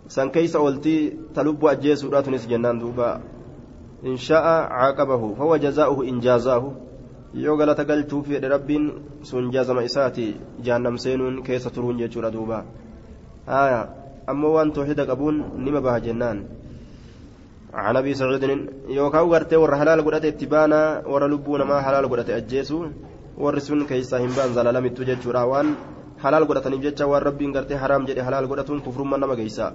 san keeysa ooltii ta lubbuu ajjeesuudha tunis jennaan duuba inshaa caqabahu fahuwa jazaa'uhu in jaazaahu yoo galata galchuuf fedhe rabbiin sun jaazama isaati jahannam seenuun keessa turuun jechuudha duuba haya ammoo waan tooxida qabuun nima baha jennaan عن ابي سعيد يوكاو غرتي ور حلال غدته اتبانا ور لبونا ما حلال غدته اجيسو ور سن كيسا هنبان زلالم تججورا وان حلال غدتني جچا ور ربين غرتي حرام جدي حلال غدتون كفر من جيسا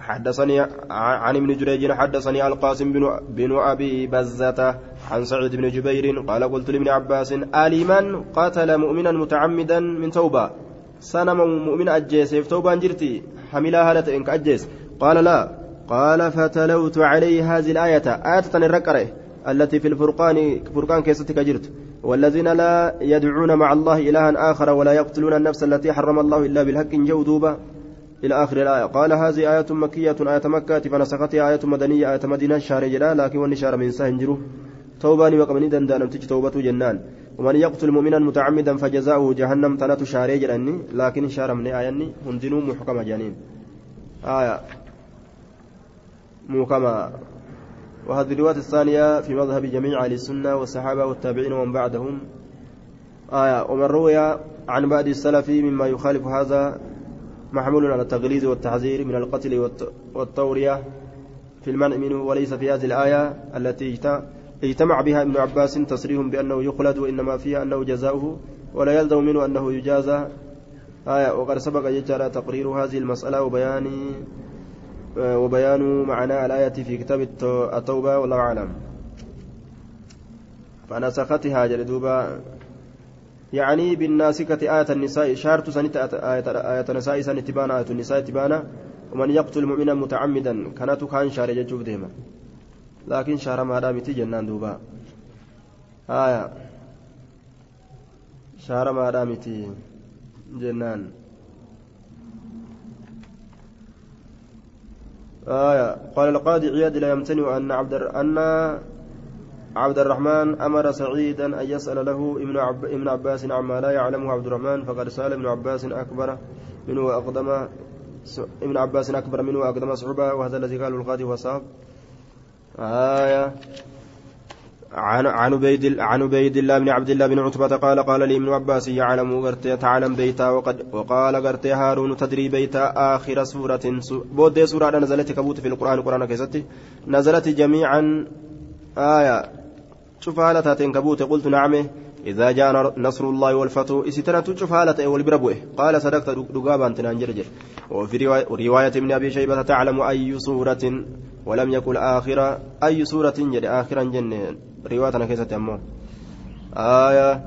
حدثني عن ابن جريج حدثني القاسم بن بن أبي بزة عن سعيد بن جبير قال قلت لابن عباس اليمان قاتل مؤمنا متعمدا من توبة. سنم مؤمن أجيس توبة جرتي حملها هلت إنك أجيس. قال لا. قال فتلوت عليه هذه الآية. آية الرقرة التي في الفرقان فرقان كيستك جرت والذين لا يدعون مع الله إلها آخر ولا يقتلون النفس التي حرم الله إلا بالحق جودوبا إلى آخر الآية. قال هذه آية مكية آية مكة فنسختها آية مدنية آية مدينة شهر جلا لكن والنشار من سهنجره توباني وقمني دندان تجي توبة جنان. ومن يقتل مؤمنا متعمدا فجزاؤه جهنم تنات شهر جلاني لكن شهر من آياني هندنو محكمة جانين آية محكمة وهذه الرواية الثانية في مذهب جميع أهل السنة والصحابة والتابعين ومن بعدهم. آية. ومن روي عن بعد السلف مما يخالف هذا محمول على التغليظ والتحذير من القتل والتورية في المنع منه وليس في هذه الآية التي اجتمع بها ابن عباس تصريح بأنه يخلد وإنما فيها أنه جزاؤه ولا يلزم منه أنه يجازى. آية وقد سبق يجرى تقرير هذه المسألة وبيان وبيان معنى الآية في كتاب التوبة والله أعلم. فنسختها جلدوبا يعني بالناسكة آية النساء شارت سنة آية النساء سنة تبانا آية النساء تبانا ومن يقتل مؤمنا متعمدا كانت كان شار ججوف ديما. لكن شار ما دامتي جنان دوبا. آية. شار ما دامتي جنان. آية. قال القاضي عياد لا يمتنع أن عبد أن عبد الرحمن أمر سعيدا أن يسأل له ابن عب ابن عباس عما لا يعلمه عبد الرحمن فقد سأل ابن عباس أكبر منه وأقدم ابن عباس أكبر منه وأقدم صعوبة وهذا الذي قاله القاضي وصاب آية. عن عبيد عن عبيد الله بن عبد الله بن عتبة قال قال لي ابن عباس يعلم غرتي تعلم بيتا وقد وقال غرتي هارون تدري بيتا آخر سورة. بود سورة نزلت كبوت في القرآن القرآن كيستي. نزلت جميعا. آية. شوف هالة كبوت قلت نعم. إذا جاء نصر الله والفتح إستنت شوف هالة والبربوه قال صدقت دقابا تنانجرجر وفي رواية ابن أبي شيبة تعلم أي سورة ولم يقل آخرة. أي سورة جد آخرا جنة. رواية كيسة أمه آية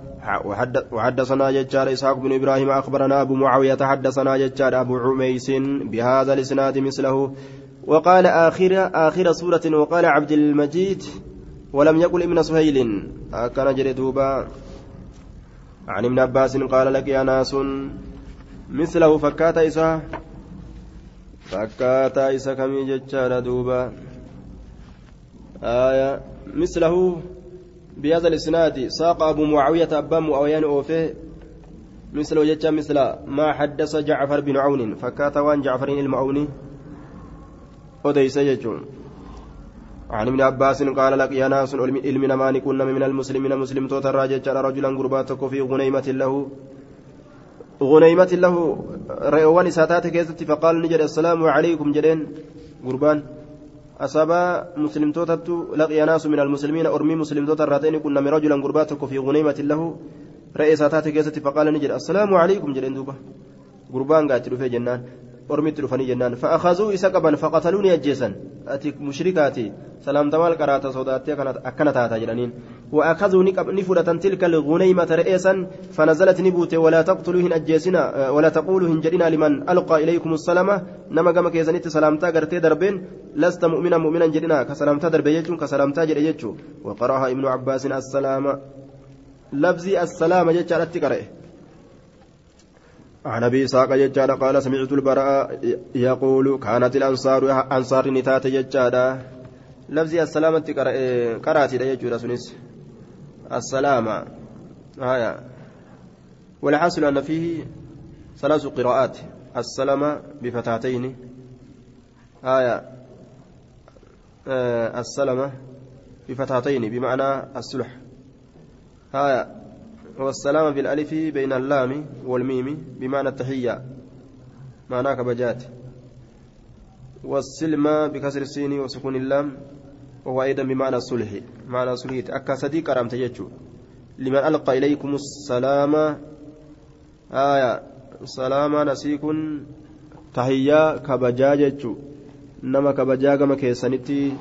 وحدثنا ججار إسحاق بن إبراهيم أخبرنا أبو معاوية حدثنا ججار أبو عميس بهذا الإسناد مثله. وقال آخر آخر سورة وقال عبد المجيد ولم يقل ابن سهيل. كان جردوبا عن ابن عباس قال لك يا ناس مثله فكات إسحاق fakkaataa isa kamii jechaadha duuba آية مثله بهذا الإسناد ساق أبو معاوية أبا معاوية أوفيه مثله جتا مثل ما حدث جعفر بن عون. فكات وان جعفر المعوني. أديس يجون عن ابن عباس قال لك يا ناس علم نمان كنا من المسلمين مسلم توتر راجع رجلا قرباتك في غنيمة له. غنيمة له. رئوان ساتات كيست فقال نجد السلام عليكم جدين قربان. أصابا مسلم توتت لقي ناس من المسلمين أرمي مسلم توتر راتين كنا من رجلا قرباتك في غنيمة له. رئي ساتات فقال نجد السلام عليكم جدين دوبا. قربان قاتلوا في جنان jennaan fa'aakazuu isa qaban faqataluu ni ajjeesan ati mushrikaati salaamta maal qaraata sodaattee akkana taata jedhaniin wa'aakazuu ni fudhatan tilka lguneymata re'eesan fanazalat ni buute walaa taqtuluu hin ajjeesina walaa taquuluu hin jedhina liman alqaa ilaykum salama nama gama keessanitti salaamtaa gartee darbeen lasta mu'mina mu'minan jedhina ka salaamtaa darbe jechuun ka salaamtaa jedhe jechuu waqaraha ibnu abbaasin assalaama عن أبي إسحاق ججادا قال سمعت البراء يقول كانت الأنصار أنصار نتات ججادا لفظي السلامة قراتي يجود سنس. السلامة آية. والحاصل أن فيه ثلاث قراءات. السلامة بفتحتين آية. آه السلامة بفتحتين بمعنى السلح. آية. والسلام بالألف بين اللام والميم بمعنى التحية. معناه كبجات والسلم بكسر السين وسكون اللام وهو أيضا بمعنى الصلح. معنى صلح أكا صديق يجو لمن ألقى إليكم السلام. آية. سلام نسيكن تحية كبجا نما كبجا كما كيسانيتي.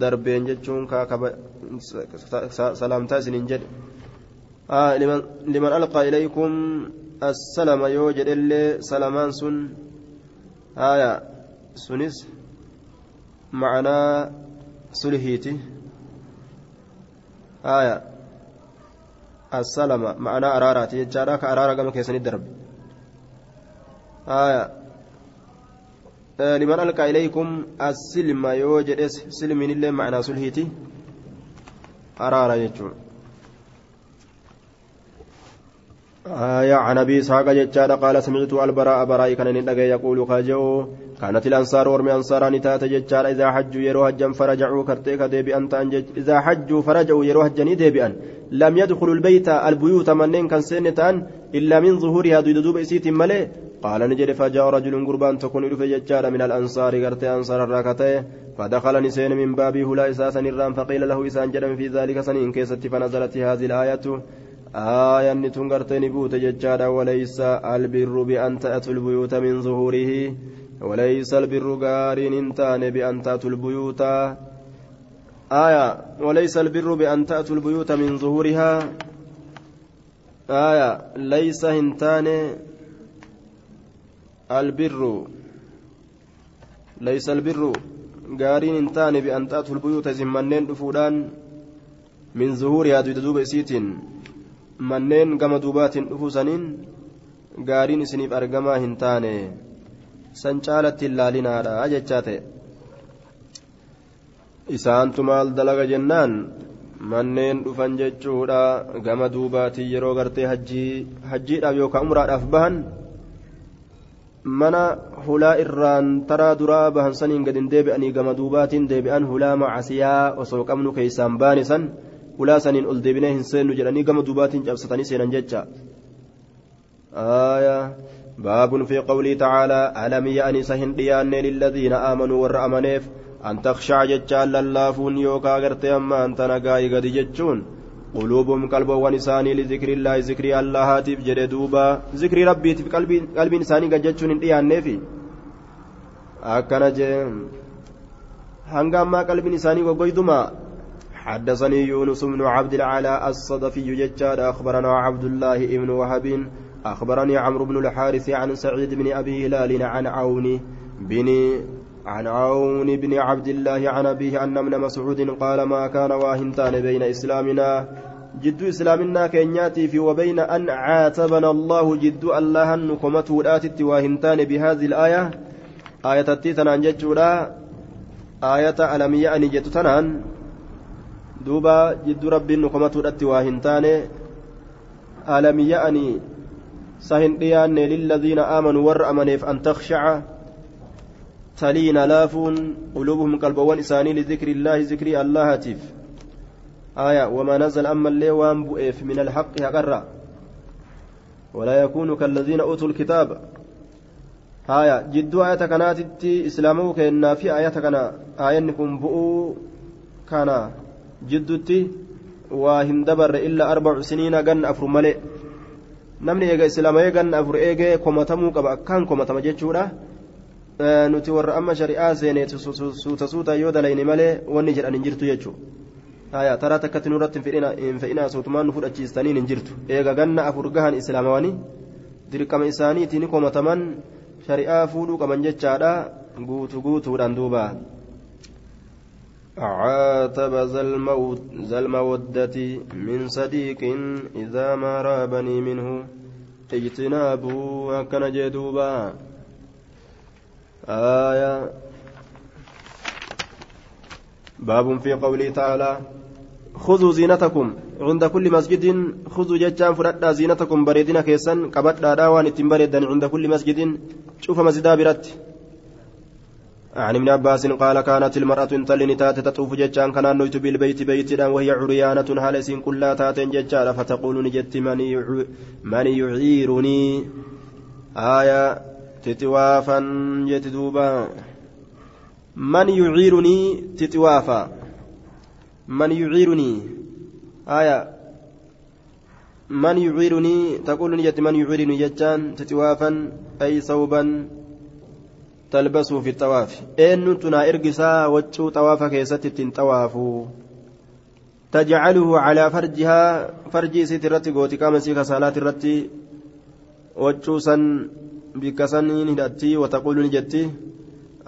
darbeen jechuun salaamtaa isiniin jedhe آه لمن, لمن ألقى إليكم السلام يوجد اللي سلمان سن. آية سنس. معنا سلهيتي. آية السلام معنا أراراتي. جارك أرارة كما كيسن الدرب. آية آه لمن ألقى إليكم السلم يوجد سلم اللي معنا سلهيتي. أرارة يجون. آية عن أبي إسحاق جتشاد قال سمعت البراء براء كان ندقى يقول خاجو. كانت الأنصار ورمي أنصاران تات جتشاد إذا حجوا يروا هجا فرجعوا كرتيك ديبئا إذا حجوا فرجعوا يروا هجني ديبئا لم يدخلوا البيت البيوت منين كان سنتان إلا من ظهورها دوب إسيت ملي. قال نجد فجاء رجل قربان تكون في جتشاد من الأنصار كرتي أنصار الراكتين فدخل نسين من بابه لا إساسا الرام فقيل له إسان جرم في ذلك سنين كيست فنزلت هذه الآية. آية تنقرتني بوت ججادا وليس البر بأن تأتوا البيوت من ظهوره وليس البر قارين انتان بأن تأتوا البيوت. آية وليس البر بأن تأتوا البيوت من ظهورها. آية ليس هنتان البر ليس البر قارين انتان بأن تأتوا البيوت زمنين دفودان من ظهورها دوب سيتين. Manneen gama duubaatiin dhufuu saniin gaariin isiniif argamaa hin taane. San caalatti ilaalinaadha jechaa ta'e. Isaantu maal dalaga jennaan? Manneen dhufan jechuudha. Gama duubaatiin yeroo gartee hajjiidhaaf yookaan umraadhaaf bahan. Mana hulaa irraan taraa duraa bahan saniin gad hin deebi'anii gama duubaatiin deebi'an hulaa macasiyaa osoo qabnu keeysaan baane san ulaa saniin ol deebinee hin seennu jedhanii gama duubaatiin cabsatanii seenan jecha baabun fi qawlii tacaalaa alam ya'ni isa hin dhiyaanne lilladhiina aamanuu warra amaneef an takshaca jechaan lallaafuun yookaa gartee amma anta nagaayi gadi jechuun quluubum qalboowwan isaanii lizikriillaahi zikrii allahaatiif jedhe duuba zikrii rabbiitiif qalbiin isaanii gad jechuun hin dhiyaanneefi akkana jee hanga ammaa qalbiin isaanii goggoydumaa حدثني يونس بن عبد العلاء الصدفي ججاد أخبرنا عبد الله بن وهب أخبرني عمرو بن الحارث عن سعيد بن أبي هلال عن عون بن عن عون بن عبد الله عن أبيه أن ابن مسعود قال ما كان واهنتان بين إسلامنا جد إسلامنا كينياتي في وبين أن عاتبنا الله جد الله نكمته الآتت واهنتان بهذه الآية. آية التيتنا ججولا آية ألم يأني جتتنان duuba jidduu rabbiin nu komatuudhatti waa hin taane alam ya'anii sa hin dhiyaanne lilladhiina aamanuu warra amaneef an takshaca لافون قلوبهم قلبوان إساني لذكر الله ذكر الله هاتف آية وما نزل أما اللي وان بؤف من الحق هقرأ ولا يكون كالذين أوتوا الكتاب آية جدو آية كانت إسلامه كأن في آية كان آية نكون بؤو كان جدوتي وهم دبر إلا أربع سنين قن أفر ملئ namni eega islaama eegan afur eegee komatamuu qaba akkaan komatama jechuudha nuti warra amma shari'aa seenee suuta suuta yoo dalayne malee wanni jedhan hin jirtu jechuudha taraa takkatti nurratti hin fe'inaa suutumaan nu fudhachiistaniin hin jirtu eega ganna afur gahan islaamawanii dirqama isaaniitiin komataman shari'aa fuudhuu qaban jechaadha guutu guutuudhaan duuba. عاتب ذا المودة من صديق إذا ما رابني منه. اجتنابه وكان جدوبا. آية. باب في قوله تعالى خذوا زينتكم عند كل مسجد. خذوا ججان فردا زينتكم بريدنا كيسا قبت داوان اتن عند كل مسجد. شوف مسجدا برت. عن ابن عباس قال كانت المرأة انتلن تات تطوف ججان كان نويت بالبيت بيتنا وهي عريانة هالس كلا تات ججان فتقول نجت من من يعيرني. آية تتوافا جتدوبا. من يعيرني؟ تتوافا. من يعيرني. آية. من يعيرني؟ تقول نجت من يعيرني ججان تتوافا أي صوبا. تلبسه في الطواف إن تنا إرقسا وجو طواف كيست طوافو تجعله على فرجها فرجي سترتي قوتي كما سيكا صلاة الرتي وجو سن بكسن هدتي وتقول نجتي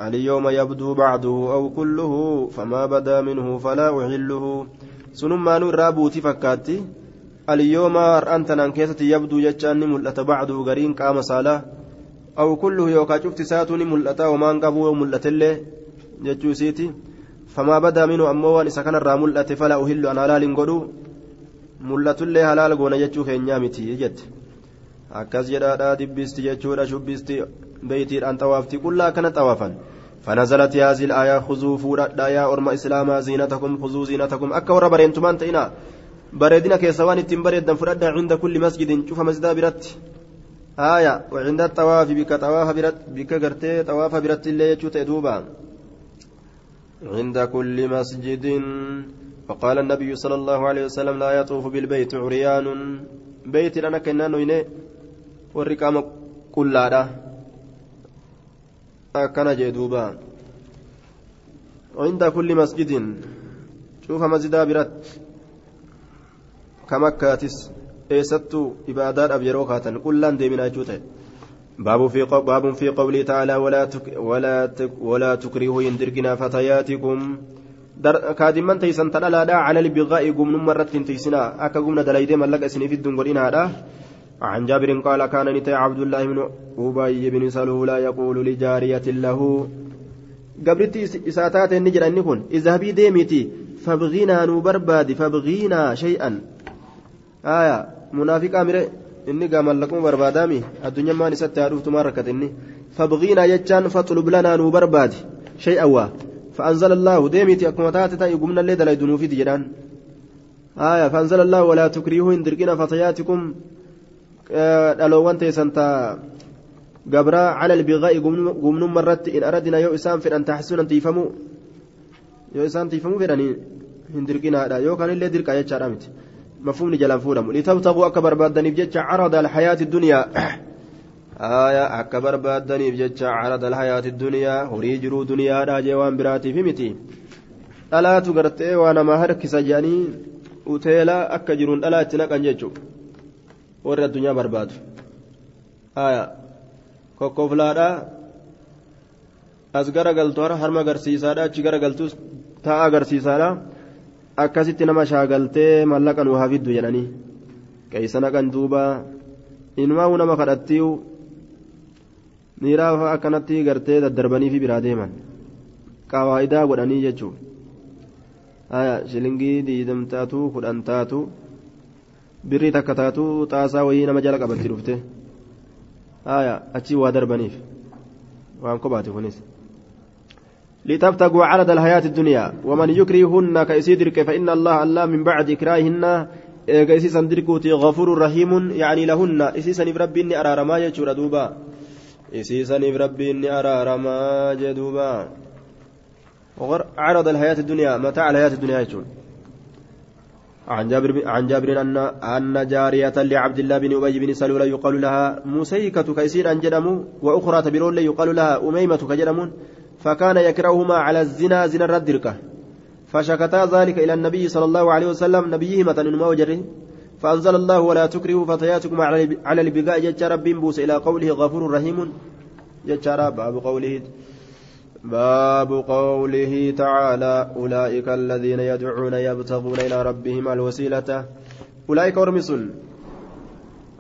اليوم يبدو بعضه أو كله فما بدا منه فلا أحله سنما نور بوتي فكاتي اليوم أنت نانكيسة يبدو جتشاني ملأت بعضه قرين قام صلاة أو كله يوكا شفت ساتوني ملأتا ومان قبو ملأتلي جتشو سيتي. فما بدا منه أموان إسا كان الرا ملأت فلا أهل أن هلال قدو ملأتلي هلال قونا جتشو خينيامتي جت akkas jedhaadha dibbisti jechuudha shubbisti beeytiidhaan xawaafti qullaa kana xawaafan فنزلت هذه الآية خذوا فورا يا أرم إسلاما زينتكم خذوا زينتكم. أكا ورا برينتمان تئنا بريدنا كيسوان التم بريدا فردا عند كل مسجد. شوف مسجد برت آية وعند الطواف بك طواف بك قرتي طواف برت اللي يجوت دوبا عند كل مسجد فقال النبي صلى الله عليه وسلم لا يطوف بالبيت عريان بيت لنا كنا نوينه والرقام كلادا أكن جدوبا عند كل مسجد شوف مسجد برت كمكاتس eessattuu ibaadaadhaaf yeroo kaatan? Qullaan deeminaa jechuu ta'e. باب في قوله تعالى ولا تك ولا تك ولا تكرهوا يندركنا فتياتكم كادمان تيسن تلالا على البغاء قمن مرة تيسنا أكا قمنا دلايدي ملك اسني في الدنقرين هذا عن جابر قال كان نتي عبد الله بن أبي بن سلول يقول لجارية له قبرت إساتات النجر أن اذهبي ديمتي فابغينا نبرباد فابغينا شيئا آية munaafiqaa mire inni gaa mallaquma barbaadaami. Addunyammaan isatti haa dhuftumaan rakkate inni fabqiinaa jechaan faxlub lanaa nuu barbaadi. Shay'an waa فأنزل الله ديمتي أكما تاتي تاي قمنا اللي دلائي دنوفي جدان آية فأنزل الله ولا تكرهوا إن درقنا فتياتكم دلوان تيسنتا قبرا على البغاء قمن مرت إن أردنا يو إسان في أن تحسن أن تيفموا يو إسان تيفموا في أن هندرقنا يو كان اللي درقا يتشارمت مفهوم جلان فورم لتبتغوا أكبر بادني بجتش عرض الحياة الدنيا آية أكبر بادني بجتش عرض الحياة الدنيا هريجروا دنيا راجي وان براتي في متي ألا تقرتي وأنا ما هرك سجاني akka jiruun dhalaa itti naqan jechuudha warri addunyaa barbaadu aya kokkoflaadhaa as gara galtu harma agarsiisaadha achi gara galtus akkasitti nama shaagaltee mallaqa nu haa fiddu jedhanii keeysa naqan duuba. Inumaa nama kadhattiiu niiraa akkanatti gartee daddarbanii fi biraa deeman. Qawaa'idaa godhanii jechuun. Shilingii diidam taatu kudhan taatu birrii takka taatu xaasaa wayii nama jala qabatti dhufte. Achii waa darbaniif. Waan kophaate kunis لتبتغوا عرض الحياة الدنيا ومن يكرهن كيسيدرك فإن الله الله من بعد إكراههن إيسيسا دركوتي غفور رحيم يعني لهن. إسيسا بربي إني أرى رما يجور دوبا. إسيسا بربي إني أرى رما جدوبا عرض الحياة الدنيا متاع الحياة الدنيا يجور عن جابر عن جابر أن أن جارية لعبد الله بن أبي بن سلول يقال لها مسيكة كيسير أن جدموا وأخرى تبرون يقال لها أميمة كجدمون فكان يكرههما على الزنا زنا الردركة فشكتا ذلك إلى النبي صلى الله عليه وسلم نبيه مثلا ما وجره فأنزل الله ولا تكرهوا فتياتكم على البقاء جتشا رب بوس إلى قوله غفور رحيم. جتشا باب قوله باب قوله تعالى أولئك الذين يدعون يبتغون إلى ربهم الوسيلة. أولئك أرمس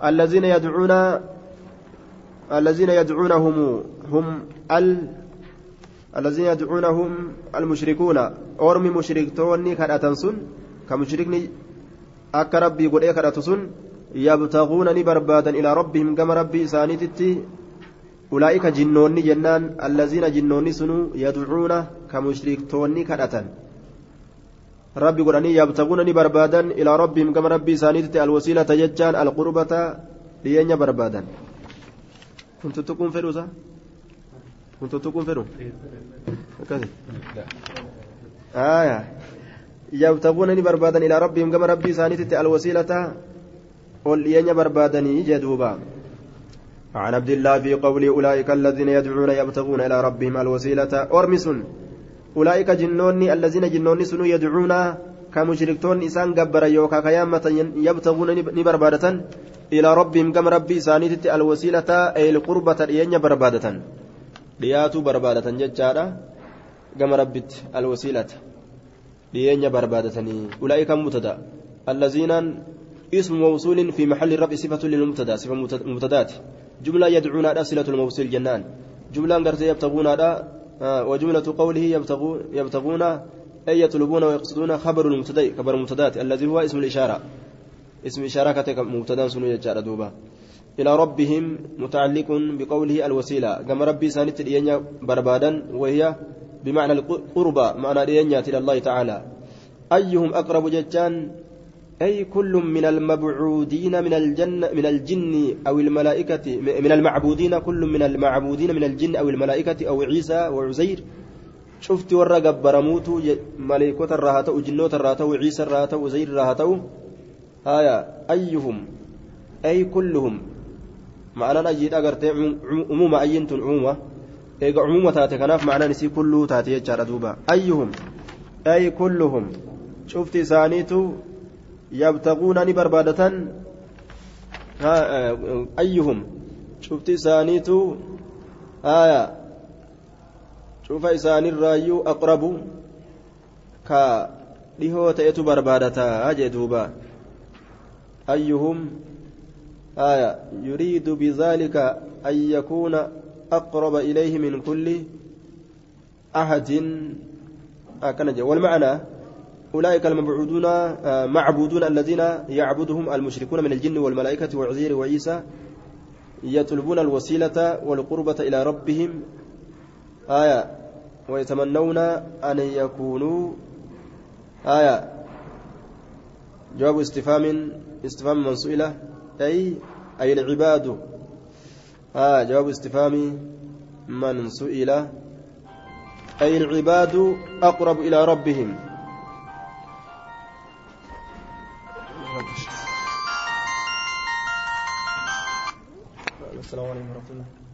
الذين يدعون الذين يدعونهم هم ال الذين يدعونهم المشركون. أرمي مشركتوني كرأتن سن. كمشركني أكا ربي قل إيه كرأت سن. يبتغون بربادا إلى ربهم كما ربي سانيتتي أولئك جنوني جنان. الذين جنوني سنو يدعون كمشركتوني كرأتن. ربي قراني يبتغون بربادا إلى ربهم كما ربي سانيتتي الوسيلة ججان القربة لين بربادا كنت تكون فروسا كنت تكون فيرو كذا آية يبتغونني بربادا إلى ربهم كما ربي سانيتت الوسيلة قل ين بربادني جدوبا عن عبد الله في قول أولئك الذين يدعون يبتغون إلى ربهم الوسيلة أرمس أولئك جنوني الذين جنوني سنو يدعون كمشركتون إسان قبر يوكا كيامة يبتغون نبربادة إلى ربهم كما ربي سانيتت الوسيلة أي القربة ين بربادة dhiyaatuu barbaadatan jechaadha. Gama rabbitti alwasiilata. Dhiyeenya barbaadatanii ulaa'ika mubtada allaziinaan اسم موصول في محل الرفع صفة للمبتدا صفة مبتدات جملة يدعون على صلة الموصول جنان جملة قرت يبتغون على وجملة قوله يبتغون يبتغون أي يطلبون ويقصدون خبر المبتدا خبر المبتدات الذي هو اسم الإشارة اسم إشارة كتك مبتدا سنو يجعل دوبا إلى ربهم متعلق بقوله الوسيلة. كما ربي سانت الإيانيا بربادا وهي بمعنى القربى معنى الإيانيا إلى الله تعالى. أيهم أقرب جتان؟ أي كل من المبعودين من الجنة من الجن أو الملائكة من المعبودين كل من المعبودين من الجن أو الملائكة أو عيسى وعزير شفت ورا برموت ملائكة الراهتة وجنوت الراهتة وعيسى الراهتة وزير الراهتة هايا أيهم؟ أي كلهم؟ معنى أجيد أغرتي عموما أينت عموما إيقا عموما تاتي كناف معنى نسي كله تاتي يجار دوبا أيهم أي كلهم شفت سانيتو يبتغون بربادة أيهم شفت سانيتو آية شوف إساني الرايو أقرب كا dhihoo ta'etu barbaadataa jee duuba. Ayyuhum آية يريد بذلك أن يكون أقرب إليه من كل أحد. أكنج والمعنى أولئك المبعودون آه معبودون الذين يعبدهم المشركون من الجن والملائكة وعزير وعيسى يطلبون الوسيلة والقربة إلى ربهم. آية ويتمنون أن يكونوا. آية جواب استفهام استفهام من سئلة. أي أي العباد. آه جواب استفهام. من سئل. أي العباد أقرب إلى ربهم. السلام عليكم ورحمة الله.